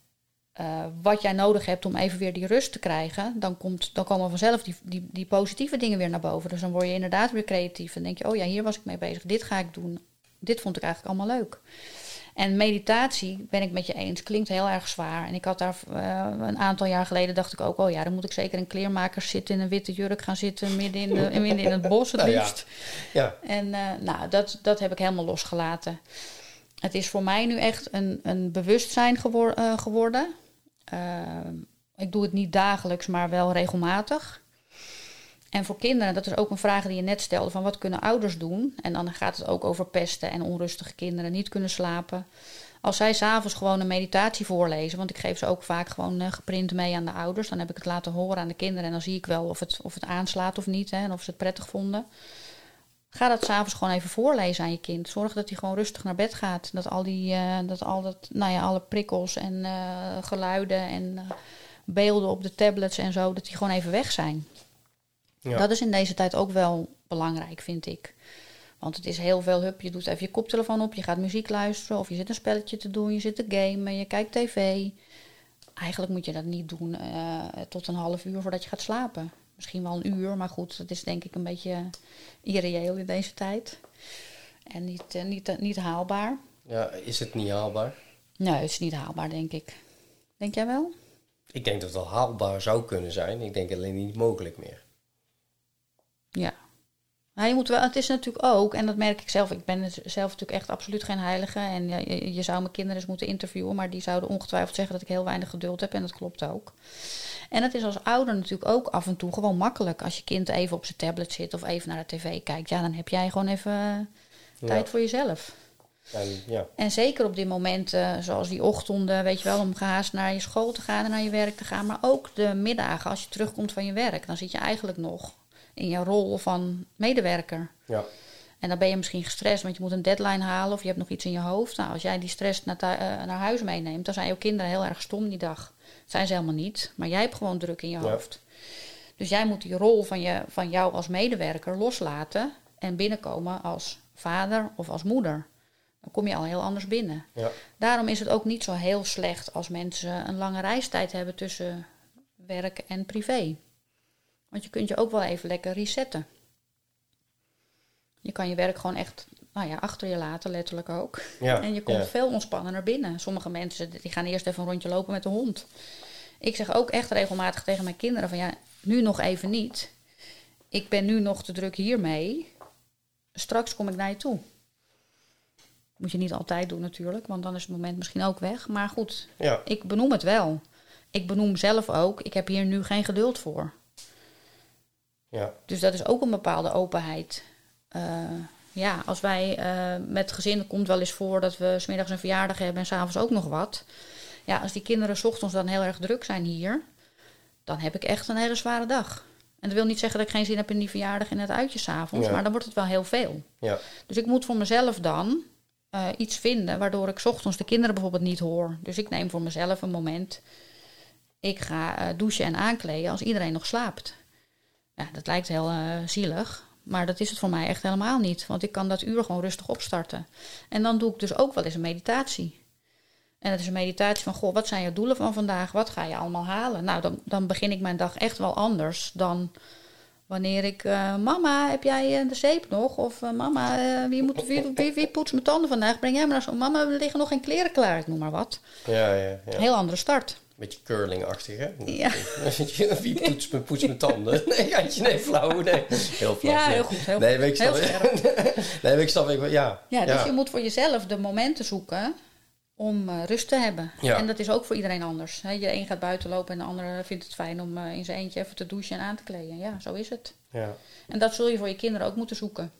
eh, wat jij nodig hebt om even weer die rust te krijgen, dan, komt, dan komen vanzelf die, die, die positieve dingen weer naar boven. Dus dan word je inderdaad weer creatief. En denk je, oh ja, hier was ik mee bezig, dit ga ik doen. Dit vond ik eigenlijk allemaal leuk. En meditatie, ben ik met je eens, klinkt heel erg zwaar. En ik had daar eh, een aantal jaar geleden, dacht ik ook, oh ja, dan moet ik zeker een kleermaker zitten in een witte jurk gaan zitten, midden in, de, midden in het bos het Nou ja. liefst. Ja, En eh, nou, dat, dat heb ik helemaal losgelaten. Het is voor mij nu echt een, een bewustzijn gewor- eh, geworden. Eh, ik doe het niet dagelijks, maar wel regelmatig. En voor kinderen, dat is ook een vraag die je net stelde: van wat kunnen ouders doen? En dan gaat het ook over pesten en onrustige kinderen, niet kunnen slapen. Als zij s'avonds gewoon een meditatie voorlezen, want ik geef ze ook vaak gewoon eh, geprint mee aan de ouders, dan heb ik het laten horen aan de kinderen en dan zie ik wel of het, of het aanslaat of niet hè, en of ze het prettig vonden. Ga dat s'avonds gewoon even voorlezen aan je kind. Zorg dat hij gewoon rustig naar bed gaat. Dat al die, eh, dat al dat, nou ja, alle prikkels en eh, geluiden en beelden op de tablets en zo, dat die gewoon even weg zijn. Ja. Dat is in deze tijd ook wel belangrijk, vind ik. Want Want het is heel veel hup. Je doet even je koptelefoon op, je gaat muziek luisteren of je zit een spelletje te doen, je zit te gamen, je kijkt tv. Eigenlijk moet je dat niet doen eh, tot een half uur voordat je gaat slapen. Misschien wel een uur, maar goed, dat is denk ik een beetje irreëel in deze tijd. En niet, eh, niet, eh, niet haalbaar. Ja, is het niet haalbaar? Nee, het is niet haalbaar, denk ik. Denk jij wel? Ik denk dat het wel haalbaar zou kunnen zijn. Ik denk alleen niet mogelijk meer. Ja. Nou, je moet wel, het is natuurlijk ook, en dat merk ik zelf, ik ben zelf natuurlijk echt absoluut geen heilige. En je, je zou mijn kinderen eens moeten interviewen, maar die zouden ongetwijfeld zeggen dat ik heel weinig geduld heb. En dat klopt ook. En het is als ouder natuurlijk ook af en toe gewoon makkelijk. Als je kind even op zijn tablet zit of even naar de tv kijkt, ja, dan heb jij gewoon even eh, tijd voor jezelf. En, ja. En zeker op dit moment, eh, zoals die ochtenden, weet je wel, om gehaast naar je school te gaan en naar je werk te gaan. Maar ook de middagen, als je terugkomt van je werk, dan zit je eigenlijk nog in je rol van medewerker. ja. En dan ben je misschien gestrest, want je moet een deadline halen of je hebt nog iets in je hoofd. Nou, als jij die stress naar, eh, naar huis meeneemt, dan zijn jouw kinderen heel erg stom die dag. Dat zijn ze helemaal niet, maar jij hebt gewoon druk in je Ja. hoofd. Dus jij moet die rol van, je, van jou als medewerker loslaten en binnenkomen als vader of als moeder. Dan kom je al heel anders binnen. Ja. Daarom is het ook niet zo heel slecht als mensen een lange reistijd hebben tussen werk en privé. Want je kunt je ook wel even lekker resetten. Je kan je werk gewoon echt nou ja, achter je laten, letterlijk ook. Ja, En je komt ja. veel ontspannender binnen. Sommige mensen die gaan eerst even een rondje lopen met de hond. Ik zeg ook echt regelmatig tegen mijn kinderen van ja, nu nog even niet. Ik ben nu nog te druk hiermee. Straks kom ik naar je toe. Moet je niet altijd doen natuurlijk, want dan is het moment misschien ook weg. Maar goed, Ja. ik benoem het wel. Ik benoem zelf ook, ik heb hier nu geen geduld voor. Ja. Dus dat is ook een bepaalde openheid. Eh, ja, als wij eh, met gezinnen komt wel eens voor dat we smiddags een verjaardag hebben en s'avonds ook nog wat. Ja, als die kinderen 's ochtends dan heel erg druk zijn hier, dan heb ik echt een hele zware dag. En dat wil niet zeggen dat ik geen zin heb in die verjaardag en het uitje s'avonds, Ja. maar dan wordt het wel heel veel. Ja. Dus ik moet voor mezelf dan eh, iets vinden waardoor ik 's ochtends de kinderen bijvoorbeeld niet hoor. Dus ik neem voor mezelf een moment. Ik ga douchen en aankleden als iedereen nog slaapt. Ja, dat lijkt heel eh, zielig. Maar dat is het voor mij echt helemaal niet. Want ik kan dat uur gewoon rustig opstarten. En dan doe ik dus ook wel eens een meditatie. En dat is een meditatie van, goh, wat zijn je doelen van vandaag? Wat ga je allemaal halen? Nou, dan, dan begin ik mijn dag echt wel anders dan wanneer ik... eh, mama, heb jij eh, de zeep nog? Of mama, wie, moet, wie, wie, wie poetst mijn tanden vandaag? Breng jij me naar zo? Mama, er liggen nog geen kleren klaar. Ik noem maar wat. Ja, ja, ja. Heel andere start. Beetje curling-achtig, hè? Ja. Wie poetst me, poetst mijn tanden? Nee, Jantje, nee, flauw. Nee. Heel flauw. Ja, nee. heel goed. Heel, Nee, ik snap. Nee, ik snap ik, ja. Ja, dus je moet voor jezelf de momenten zoeken om eh, rust te hebben. Ja. En dat is ook voor iedereen anders. Hè. Je een gaat buiten lopen en de ander vindt het fijn om eh, in zijn eentje even te douchen en aan te kleden. Ja, zo is het. ja. En dat zul je voor je kinderen ook moeten zoeken.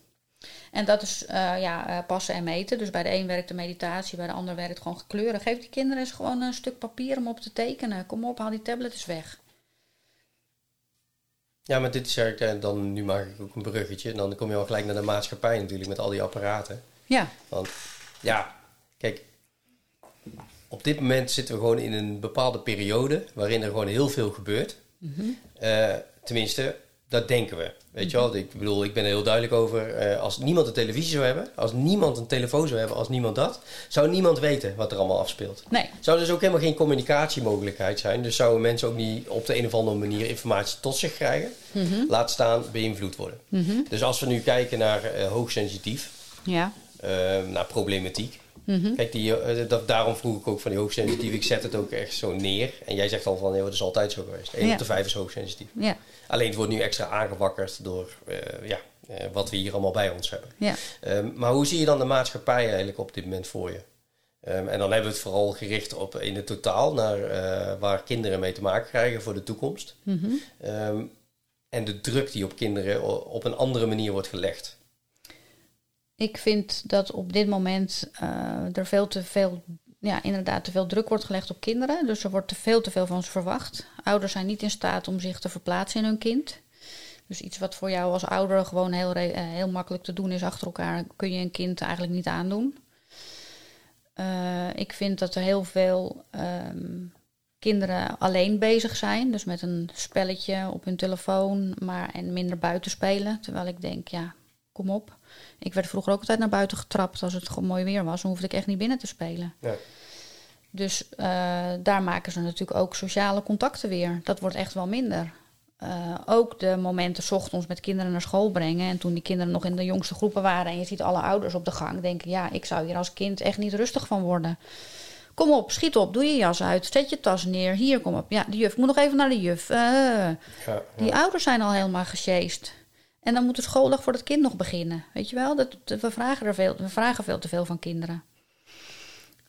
En dat is eh, ja, eh, passen en meten. Dus bij de een werkt de meditatie, bij de ander werkt gewoon kleuren. Geef die kinderen eens gewoon een stuk papier om op te tekenen. Kom op, haal die tablet eens weg. Ja, maar dit is eigenlijk, eh, dan, nu maak ik ook een bruggetje. En dan kom je al gelijk naar de maatschappij natuurlijk met al die apparaten. Ja, Want ja, kijk, op dit moment zitten we gewoon in een bepaalde periode waarin er gewoon heel veel gebeurt. Eh, tenminste, dat denken we. Weet je wel, ik bedoel, ik ben er heel duidelijk over. eh, als niemand een televisie zou hebben, als niemand een telefoon zou hebben, als niemand dat, zou niemand weten wat er allemaal afspeelt. nee. Zou dus ook helemaal geen communicatiemogelijkheid zijn. Dus zouden mensen ook niet op de een of andere manier informatie tot zich krijgen. Laat staan beïnvloed worden. Dus als we nu kijken naar eh, hoogsensitief, Ja. eh, naar problematiek. Kijk, die, eh, dat, daarom vroeg ik ook van die hoogsensitief. Ik zet het ook echt zo neer. En jij zegt al van, ja, dat is altijd zo geweest. 1 Ja. op de 5 is hoogsensitief. Ja. Alleen het wordt nu extra aangewakkerd door eh, ja, eh, wat we hier allemaal bij ons hebben. Ja. Ehm, maar hoe zie je dan de maatschappij eigenlijk op dit moment voor je? Ehm, en dan hebben we het vooral gericht op in het totaal naar waar kinderen mee te maken krijgen voor de toekomst. Ehm, en de druk die op kinderen op een andere manier wordt gelegd. Ik vind dat op dit moment eh, er veel te veel, ja, inderdaad, te veel druk wordt gelegd op kinderen. Dus er wordt te veel te veel van ze verwacht. Ouders zijn niet in staat om zich te verplaatsen in hun kind. Dus iets wat voor jou als ouder gewoon heel, eh, heel makkelijk te doen is achter elkaar, kun je een kind eigenlijk niet aandoen. Eh, ik vind dat er heel veel ehm, kinderen alleen bezig zijn. Dus met een spelletje op hun telefoon, maar en minder buiten spelen. Terwijl ik denk, ja, kom op. Ik werd vroeger ook altijd naar buiten getrapt als het gewoon mooi weer was. Dan hoefde ik echt niet binnen te spelen. Dus eh, daar maken ze natuurlijk ook sociale contacten weer. Dat wordt echt wel minder. Eh, ook de momenten 's ochtends met kinderen naar school brengen. En toen die kinderen nog in de jongste groepen waren en je ziet alle ouders op de gang, denken: ja, ik zou hier als kind echt niet rustig van worden. Kom op, schiet op, doe je jas uit, zet je tas neer. Hier, kom op. Ja, de juf, moet nog even naar de juf. Eh, Ja, die ouders zijn al helemaal gesjeest. En dan moet de schooldag voor het kind nog beginnen. Weet je wel? Dat, we, vragen er veel, we vragen veel te veel van kinderen.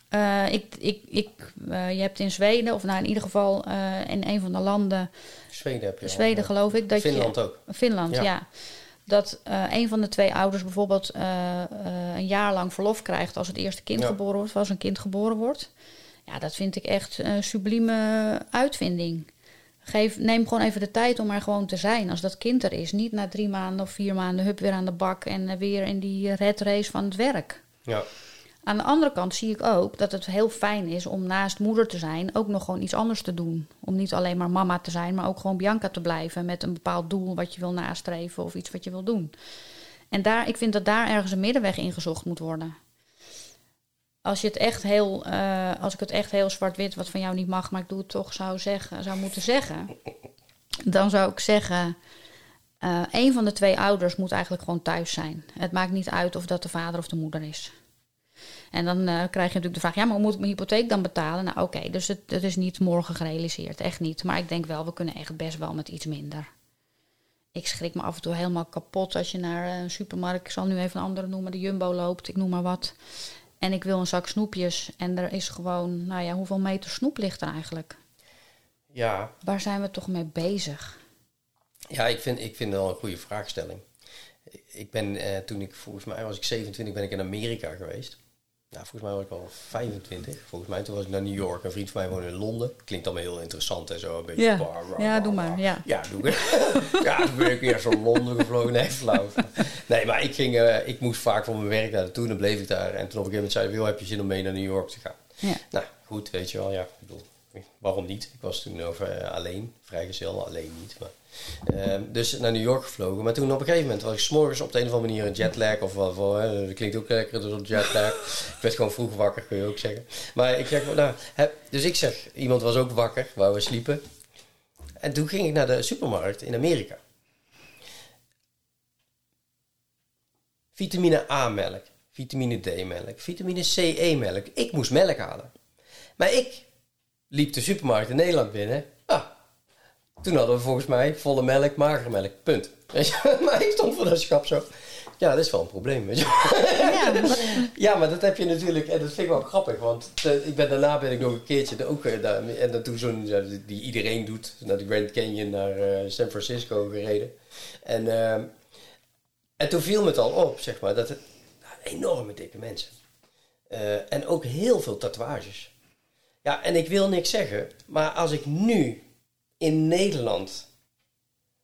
Eh, ik, ik, ik, eh, je hebt in Zweden, of nou in ieder geval eh, in een van de landen, Zweden heb je Zweden geloof ik, dat Finland je, ook. Finland, Ja. ja. Dat een van de twee ouders bijvoorbeeld een jaar lang verlof krijgt als het eerste kind Ja. geboren wordt, of als een kind geboren wordt. Ja, dat vind ik echt een sublieme uitvinding. Geef, neem gewoon even de tijd om er gewoon te zijn als dat kind er is. Niet na drie maanden of vier maanden hup weer aan de bak en eh, weer in die red race van het werk. Ja, Aan de andere kant zie ik ook dat het heel fijn is om naast moeder te zijn ook nog gewoon iets anders te doen. Om niet alleen maar mama te zijn, maar ook gewoon Bianca te blijven met een bepaald doel wat je wil nastreven of iets wat je wil doen. En daar, ik vind dat daar ergens een middenweg in gezocht moet worden. Als, je het echt heel, eh, als ik het echt heel zwart-wit, wat van jou niet mag, maar ik doe het toch, zou, zeggen, zou moeten zeggen. Dan zou ik zeggen, eh een van de twee ouders moet eigenlijk gewoon thuis zijn. Het maakt niet uit of dat de vader of de moeder is. En dan eh, krijg je natuurlijk de vraag: ja, maar hoe moet ik mijn hypotheek dan betalen? Nou, oké, dus het, het is niet morgen gerealiseerd, echt niet. Maar ik denk wel, we kunnen echt best wel met iets minder. Ik schrik me af en toe helemaal kapot als je naar een supermarkt, ik zal nu even een andere noemen, de Jumbo loopt, ik noem maar wat. En ik wil een zak snoepjes en er is gewoon, nou ja, hoeveel meter snoep ligt er eigenlijk? ja. Waar zijn we toch mee bezig? ja ik, vind, ik vind het wel een goede vraagstelling. Ik ben, eh, toen ik, volgens mij was ik 27, ben ik in Amerika geweest. Nou, volgens mij was ik al 25. Volgens mij toen was ik naar New York. Een vriend van mij woonde in Londen. Klinkt allemaal heel interessant en zo. Een beetje Ja. bar, bar, Ja, doe maar, ja. Ja, doe ik. ja, toen ben ik weer zo Londen gevlogen. Nee, flauw. Nee, maar ik, ging, eh, ik moest vaak voor mijn werk daar naartoe. En dan bleef ik daar. En toen op een gegeven moment zei ik, "Wil, heb je zin om mee naar New York te gaan? Ja. Nou, goed, weet je wel. Ja, ik bedoel, waarom niet? Ik was toen over eh, alleen, vrijgezel, alleen niet. Maar, Ehm, dus naar New York gevlogen. Maar toen op een gegeven moment was ik s'morgens op de een of andere manier een jetlag. Of wat, hè, dat klinkt ook lekker, dus op jetlag. ik werd gewoon vroeg wakker, kun je ook zeggen. Maar ik zeg, nou, dus ik zeg, iemand was ook wakker, waar we sliepen. En toen ging ik naar de supermarkt in Amerika. Vitamine A-melk, vitamine D-melk, vitamine C-E-melk. Ik moest melk halen. Maar ik liep de supermarkt in Nederland binnen. Ah, toen hadden we volgens mij volle melk, magere melk. Punt. Weet je? Maar ik stond voor dat schap zo. Ja, dat is wel een probleem. Weet je? Ja, Ja, maar dat heb je natuurlijk, en dat vind ik wel grappig, want eh, ik ben, daarna ben ik nog een keertje ook eh, en dan toen zo'n, ja, die iedereen doet, naar de Grand Canyon, naar eh, San Francisco gereden. En, ehm, en toen viel me het al op, zeg maar, dat het nou, enorme dikke mensen. Eh, en ook heel veel tatoeages. Ja, en ik wil niks zeggen, maar als ik nu in Nederland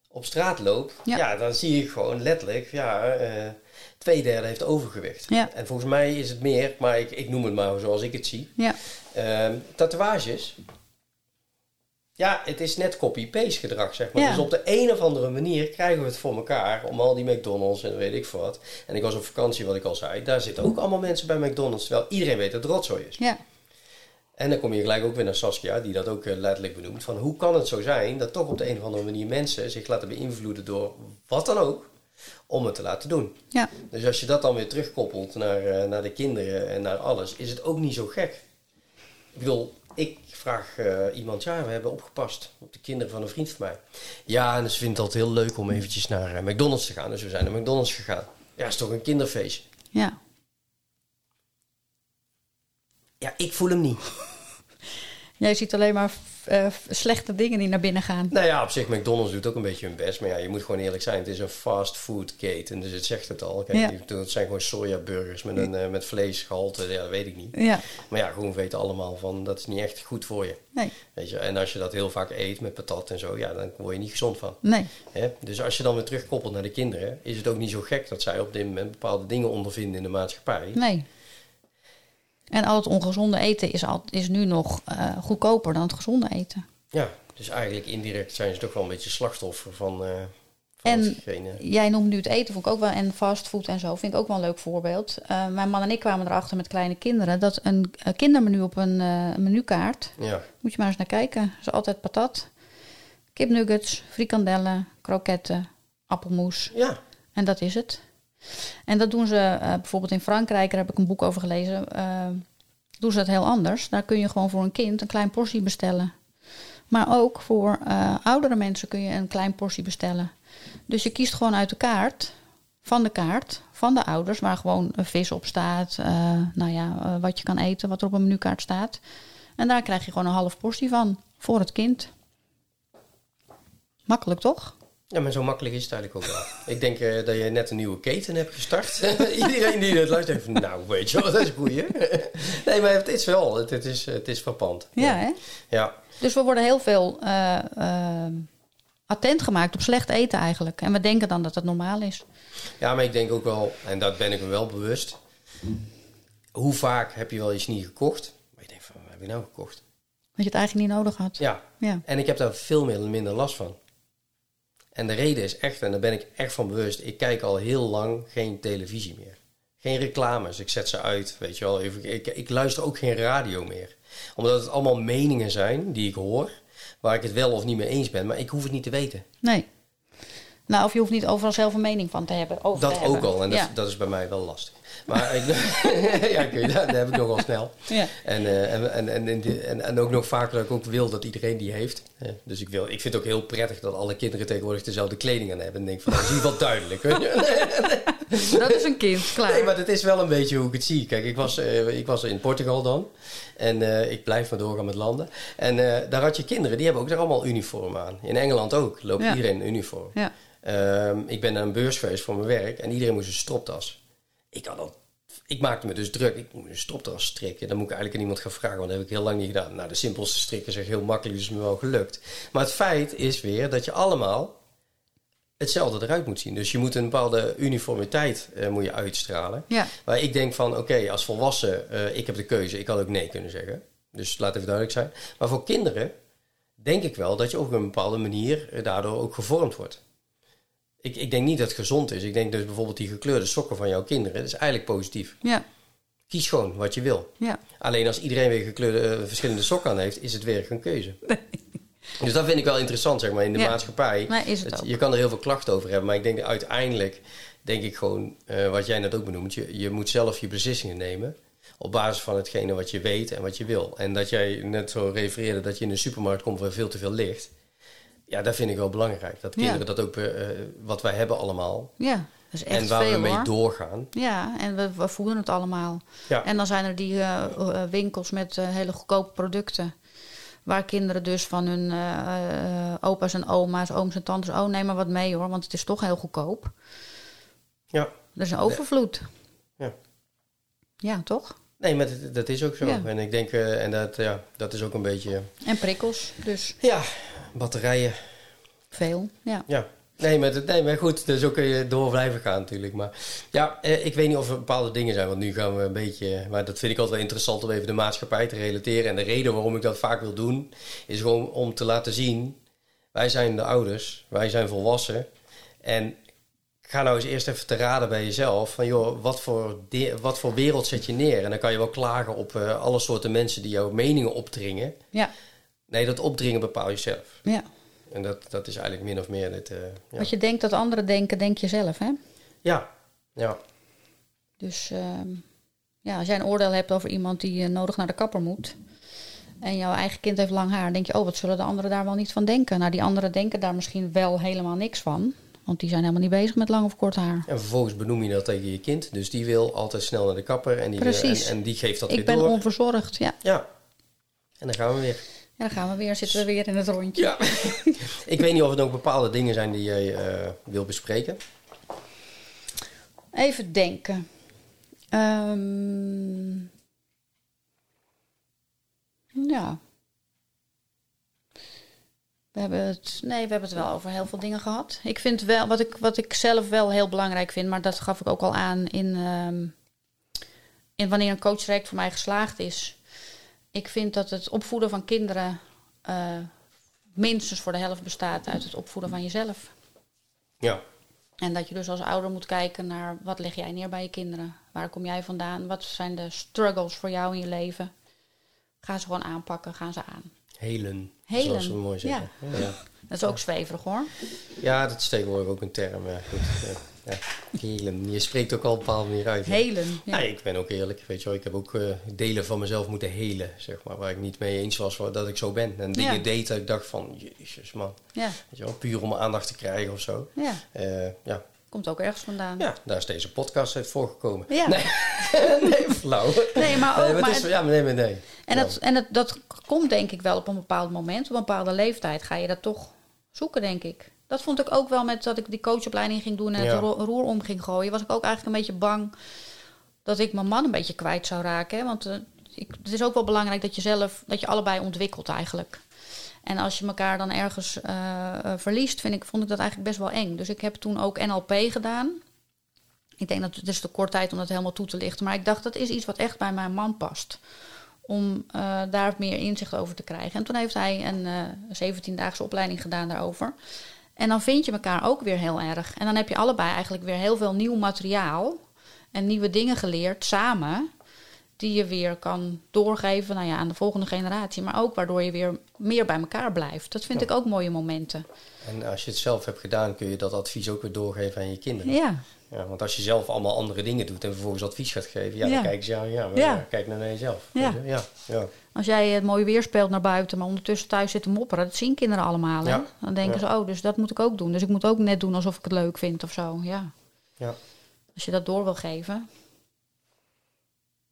op straat loop, Ja. ja, dan zie ik gewoon letterlijk, ja, eh twee derde heeft overgewicht. Ja. En volgens mij is het meer, maar ik, ik noem het maar zoals ik het zie. ja. Ehm, tatoeages. Ja, het is net copy-paste gedrag, zeg maar. Ja. Dus op de een of andere manier krijgen we het voor elkaar om al die McDonald's en weet ik veel wat. En ik was op vakantie, wat ik al zei. Daar zitten ook allemaal mensen bij McDonald's, terwijl iedereen weet dat het rotzooi is. ja. En dan kom je gelijk ook weer naar Saskia, die dat ook eh, letterlijk benoemt. Van hoe kan het zo zijn dat toch op de een of andere manier mensen zich laten beïnvloeden door wat dan ook, om het te laten doen. ja. Dus als je dat dan weer terugkoppelt naar, eh, naar de kinderen en naar alles, is het ook niet zo gek. Ik bedoel, ik vraag eh, iemand, ja, we hebben opgepast op de kinderen van een vriend van mij. Ja, en ze vindt het altijd heel leuk om eventjes naar McDonald's te gaan. Dus we zijn naar McDonald's gegaan. Ja, is toch een kinderfeestje? ja. Ja, ik voel hem niet. Jij ziet alleen maar eh, slechte dingen die naar binnen gaan. Nou ja, op zich, McDonald's doet ook een beetje hun best. Maar ja, je moet gewoon eerlijk zijn. Het is een fast food keten, dus het zegt het al. Kijk, Ja. die- het zijn gewoon sojaburgers met, een, eh, met vleesgehalte. Ja, dat weet ik niet. Ja, Maar ja, gewoon weten allemaal van, dat is niet echt goed voor je. nee, Weet je, en als je dat heel vaak eet met patat en zo, ja, dan word je niet gezond van. nee. Hè? Dus als je dan weer terugkoppelt naar de kinderen, is het ook niet zo gek dat zij op dit moment bepaalde dingen ondervinden in de maatschappij. Nee. En al het ongezonde eten is, al, is nu nog eh, goedkoper dan het gezonde eten. Ja, dus eigenlijk indirect zijn ze toch wel een beetje slachtoffer van, van En hetgene. Jij noemt nu het eten, vond ik ook wel. En fastfood en zo vind ik ook wel een leuk voorbeeld. Eh, mijn man en ik kwamen erachter met kleine kinderen dat een, kindermenu op een menukaart, Ja, moet je maar eens naar kijken, is altijd patat, kipnuggets, frikandellen, kroketten, appelmoes. ja. En dat is het. En dat doen ze eh, bijvoorbeeld in Frankrijk, daar heb ik een boek over gelezen. eh, doen ze dat heel anders. Daar kun je gewoon voor een kind een klein portie bestellen. Maar ook voor eh, oudere mensen kun je een klein portie bestellen. Dus je kiest gewoon uit de kaart, van de kaart, van de ouders, waar gewoon vis op staat. nou ja, wat je kan eten, wat er op een menukaart staat. En daar krijg je gewoon een half portie van voor het kind. Makkelijk toch? Ja, maar zo makkelijk is het eigenlijk ook wel. Ik denk eh, dat je net een nieuwe keten hebt gestart. Iedereen die het luistert, van, nou, weet je wel, dat is een goeie. nee, maar het is wel, het, het is, het is frappant. Ja, hè? Ja, Dus we worden heel veel eh, eh, attent gemaakt op slecht eten eigenlijk. En we denken dan dat het normaal is. ja, maar ik denk ook wel, en dat ben ik me wel bewust. Hoe vaak heb je wel iets niet gekocht? Maar je denkt van, wat heb je nou gekocht? Dat je het eigenlijk niet nodig had. Ja, Ja. en ik heb daar veel minder last van. En de reden is echt, en daar ben ik echt van bewust, ik kijk al heel lang geen televisie meer. Geen reclames, ik zet ze uit, weet je wel. Ik, ik, ik luister ook geen radio meer. Omdat het allemaal meningen zijn die ik hoor, waar ik het wel of niet mee eens ben, maar ik hoef het niet te weten. Nee. Nou, of je hoeft niet overal zelf een mening van te hebben. Over Dat te ook hebben. al, en dat, ja. dat is bij mij wel lastig. Maar ik, ja, ik weet, dat heb ik nogal snel. Ja. En, eh, en, en, en, en, ook nog vaker dat ik ook wil dat iedereen die heeft. Eh, dus ik, wil, ik vind het ook heel prettig dat alle kinderen tegenwoordig dezelfde kleding aan hebben. En denk van, dat is in ieder geval duidelijk. weet je. Dat is een kind, klaar. Nee, maar het is wel een beetje hoe ik het zie. Kijk, ik was, eh, ik was in Portugal dan. En eh, ik blijf maar doorgaan met landen. En eh, daar had je kinderen, die hebben ook daar allemaal uniform aan. In Engeland ook, loopt Ja. iedereen in uniform. Ja. Ehm, ik ben naar een beurs geweest voor mijn werk en iedereen moest een stropdas. Ik had al, ik maakte me dus druk. Ik moet een stropdas strikken. Dan moet ik eigenlijk aan iemand gaan vragen, want dat heb ik heel lang niet gedaan. Nou, de simpelste strikken is echt heel makkelijk, dus is me wel gelukt. Maar het feit is weer dat je allemaal hetzelfde eruit moet zien. Dus je moet een bepaalde uniformiteit eh, moet je uitstralen. Ja. Maar ik denk van, oké, als volwassen, eh, ik heb de keuze. Ik had ook nee kunnen zeggen. Dus laat even duidelijk zijn. Maar voor kinderen denk ik wel dat je op een bepaalde manier eh, daardoor ook gevormd wordt. Ik, ik denk niet dat het gezond is. Ik denk dus bijvoorbeeld die gekleurde sokken van jouw kinderen, dat is eigenlijk positief. Ja. Kies gewoon wat je wil. Ja. Alleen als iedereen weer gekleurde, eh, verschillende sokken aan heeft, is het weer een keuze. Dus dat vind ik wel interessant, zeg maar, in de Ja. maatschappij. Nee, is het je kan er heel veel klachten over hebben, maar ik denk dat uiteindelijk, denk ik gewoon, eh, wat jij net ook benoemt, je, je moet zelf je beslissingen nemen op basis van hetgene wat je weet en wat je wil. En dat jij net zo refereerde dat je in een supermarkt komt waar veel te veel ligt. Ja, dat vind ik wel belangrijk. Dat Ja. kinderen dat ook, eh, wat wij hebben allemaal. Ja. Dat is echt en waar veel, we mee hoor. doorgaan. Ja, en we, we voelen het allemaal. Ja. En dan zijn er die eh, eh, winkels met eh, hele goedkope producten. Waar kinderen dus van hun eh, eh, opa's en oma's, ooms en tantes... oh, neem maar wat mee hoor, want het is toch heel goedkoop. Ja. Er is een overvloed. Ja. Ja, toch? Nee, maar dat, dat is ook zo. Ja. En ik denk, eh, en dat, ja, dat is ook een beetje, En prikkels, dus ja, batterijen. veel. Ja. Ja. Nee, maar, nee, maar goed, dus zo kun je door blijven gaan natuurlijk. Maar ja, eh, ik weet niet of er bepaalde dingen zijn, want nu gaan we een beetje... Maar dat vind ik altijd wel interessant om even de maatschappij te relateren. En de reden waarom ik dat vaak wil doen, is gewoon om te laten zien... Wij zijn de ouders, wij zijn volwassen. En ga nou eens eerst even te raden bij jezelf. Van joh, wat voor, de- wat voor wereld zet je neer? En dan kan je wel klagen op eh, alle soorten mensen die jouw meningen opdringen. Ja. Nee, dat opdringen bepaal je zelf. ja. En dat, dat is eigenlijk min of meer het... eh, ja. Wat je denkt dat anderen denken, denk je zelf, hè? Ja, ja. Dus ehm, ja, als jij een oordeel hebt over iemand die eh, nodig naar de kapper moet... en jouw eigen kind heeft lang haar, denk je... oh, wat zullen de anderen daar wel niet van denken? Nou, die anderen denken daar misschien wel helemaal niks van... want die zijn helemaal niet bezig met lang of kort haar. En vervolgens benoem je dat tegen je kind. Dus die wil altijd snel naar de kapper. En die, Precies. En, en die geeft dat Ik weer ben door. onverzorgd, ja. Ja. En dan gaan we weer. Ja, dan gaan we weer, zitten we weer in het rondje. Ja. ik weet niet of er nog bepaalde dingen zijn die jij eh, wil bespreken. Even denken. Ehm, ja. We hebben het, nee, we hebben het wel over heel veel dingen gehad. Ik vind wel, wat ik, wat ik zelf wel heel belangrijk vind, maar dat gaf ik ook al aan in, ehm, in wanneer een coachtraject voor mij geslaagd is. Ik vind dat het opvoeden van kinderen eh, minstens voor de helft bestaat uit het opvoeden van jezelf. Ja. En dat je dus als ouder moet kijken naar wat leg jij neer bij je kinderen? Waar kom jij vandaan? Wat zijn de struggles voor jou in je leven? Ga ze gewoon aanpakken, gaan ze aan. Helen, Helen, zoals we mooi zeggen. Ja. Dat is ook zweverig hoor. Ja, dat is tegenwoordig ook een term. Ja, goed. Ja. Ja. Helen. Je spreekt ook al op een bepaalde manier uit. hè? Helen. Ja. Ik ben ook eerlijk. Weet je wel, ik heb ook eh, delen van mezelf moeten helen, zeg maar. Waar ik niet mee eens was wa- dat ik zo ben. En dingen Ja. deed dat ik dacht van, jezus man. ja. Weet je wel, puur om aandacht te krijgen of zo. ja. Eh, ja. Komt ook ergens vandaan. ja, daar is deze podcast uit voorgekomen. Ja. Nee, nee flauw. Nee, maar ook. Nee, maar maar het is, het- ja, nee, maar nee. en dat, en dat, dat komt denk ik wel op een bepaald moment. Op een bepaalde leeftijd ga je dat toch zoeken, denk ik. Dat vond ik ook wel met dat ik die coachopleiding ging doen en Ja. het ro- roer om ging gooien. Was ik ook eigenlijk een beetje bang dat ik mijn man een beetje kwijt zou raken. Hè? Want eh, ik, het is ook wel belangrijk dat je zelf, dat je allebei ontwikkelt eigenlijk. En als je elkaar dan ergens eh, eh, verliest, vind ik, vond ik dat eigenlijk best wel eng. Dus ik heb toen ook NLP gedaan. Ik denk dat het is te kort tijd om dat helemaal toe te lichten. Maar ik dacht, dat is iets wat echt bij mijn man past. Om daar meer inzicht over te krijgen. En toen heeft hij een eh 17-daagse opleiding gedaan daarover. En dan vind je elkaar ook weer heel erg. En dan heb je allebei eigenlijk weer heel veel nieuw materiaal. En nieuwe dingen geleerd samen. Die je weer kan doorgeven nou ja, aan de volgende generatie. Maar ook waardoor je weer meer bij elkaar blijft. Dat vind Ja. ik ook mooie momenten. En als je het zelf hebt gedaan, kun je dat advies ook weer doorgeven aan je kinderen. Ja, Ja, want als je zelf allemaal andere dingen doet en vervolgens advies gaat geven, ja, dan kijken ze jou, ja, maar Ja. kijk naar jezelf. Ja. Ja, ja. Als jij het mooi weer speelt naar buiten, maar ondertussen thuis zit te mopperen, dat zien kinderen allemaal. Hè? Ja. Dan denken ze, oh, dus dat moet ik ook doen. Dus ik moet ook net doen alsof ik het leuk vind of zo. Ja. ja, Als je dat door wil geven.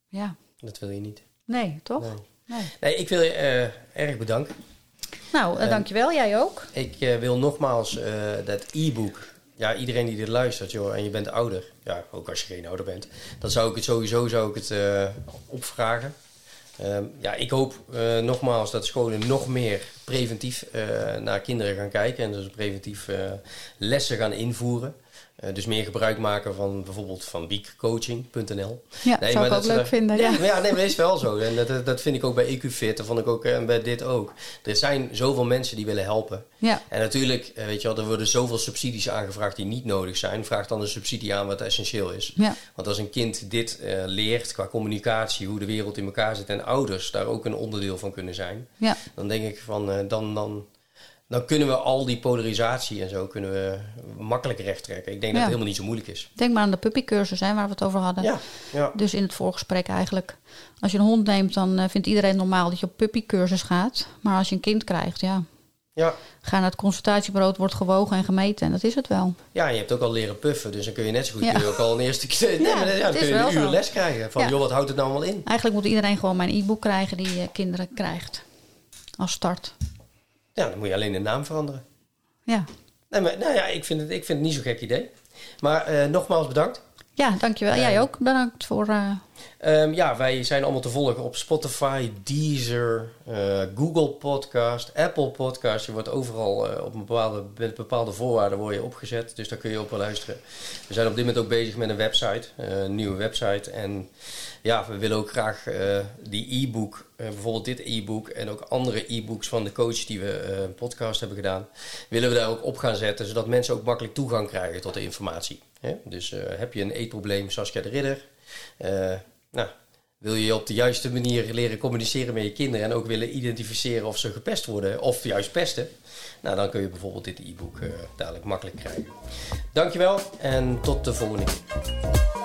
Ja, dat wil je niet. nee, toch? Nee. Nee. Nee, ik wil je eh, erg bedanken. Nou, En- dankjewel. Jij ook. Ik eh, wil nogmaals dat e-book. Ja, iedereen die dit luistert, joh, en je bent ouder. Ja, ook als je geen ouder bent. Dan zou ik het sowieso zou ik het, eh, opvragen. Ehm, ja, ik hoop eh, nogmaals dat scholen nog meer preventief eh, naar kinderen gaan kijken. En dus preventief lessen gaan invoeren. Eh, dus meer gebruik maken van bijvoorbeeld van weekcoaching.nl. Ja, zou ik ook leuk vinden. Ja, Ja. maar ja, nee, maar dat is wel zo. En dat, dat- vind ik ook bij EQFit. Dat vond ik ook en bij dit ook. Er zijn zoveel mensen die willen helpen. Ja. En natuurlijk, eh, weet je wel, er worden zoveel subsidies aangevraagd die niet nodig zijn. Vraag dan een subsidie aan wat essentieel is. Ja. Want als een kind dit eh, leert qua communicatie, hoe de wereld in elkaar zit en ouders daar ook een onderdeel van kunnen zijn, Ja. dan denk ik van, eh, dan, dan, dan kunnen we al die polarisatie en zo kunnen we makkelijk recht trekken. Ik denk dat het helemaal niet zo moeilijk is. Denk maar aan de puppycursus hè, waar we het over hadden. Ja, ja. Dus in het voorgesprek eigenlijk. Als je een hond neemt, dan eh, vindt iedereen normaal dat je op puppycursus gaat. Maar als je een kind krijgt, ja, ja. ga naar het consultatiebureau, wordt gewogen en gemeten. En dat is het wel. Ja, en je hebt ook al leren puffen, dus dan kun je net zo goed Ja. kun je ook al een eerste keer. Nee, Ja, maar dan- ja, kun je een uur zo. les krijgen. Van joh, wat houdt het nou allemaal in? Eigenlijk moet iedereen gewoon mijn e-book krijgen die je kinderen krijgt. Als start. Ja, dan moet je alleen de naam veranderen. Ja, Nee, maar nou ja, ik vind het, ik vind het niet zo'n gek idee. Maar eh, nogmaals bedankt. ja dankjewel. Jij ook. Bedankt voor... eh, Ehm, ja, wij zijn allemaal te volgen op Spotify, Deezer, eh, Google Podcast, Apple Podcast. Je wordt overal eh, op een bepaalde, met bepaalde voorwaarden word je opgezet. Dus daar kun je op wel luisteren. We zijn op dit moment ook bezig met een website, een nieuwe website. En ja, we willen ook graag eh, die e-book, eh, bijvoorbeeld dit e-book en ook andere e-books van de coach die we eh, een podcast hebben gedaan, willen we daar ook op gaan zetten, zodat mensen ook makkelijk toegang krijgen tot de informatie. Hè? Dus heb je een eetprobleem, Saskia de Ridder, nou, wil je op de juiste manier leren communiceren met je kinderen en ook willen identificeren of ze gepest worden of juist pesten, nou, dan kun je bijvoorbeeld dit e-book dadelijk makkelijk krijgen. Dankjewel en tot de volgende keer.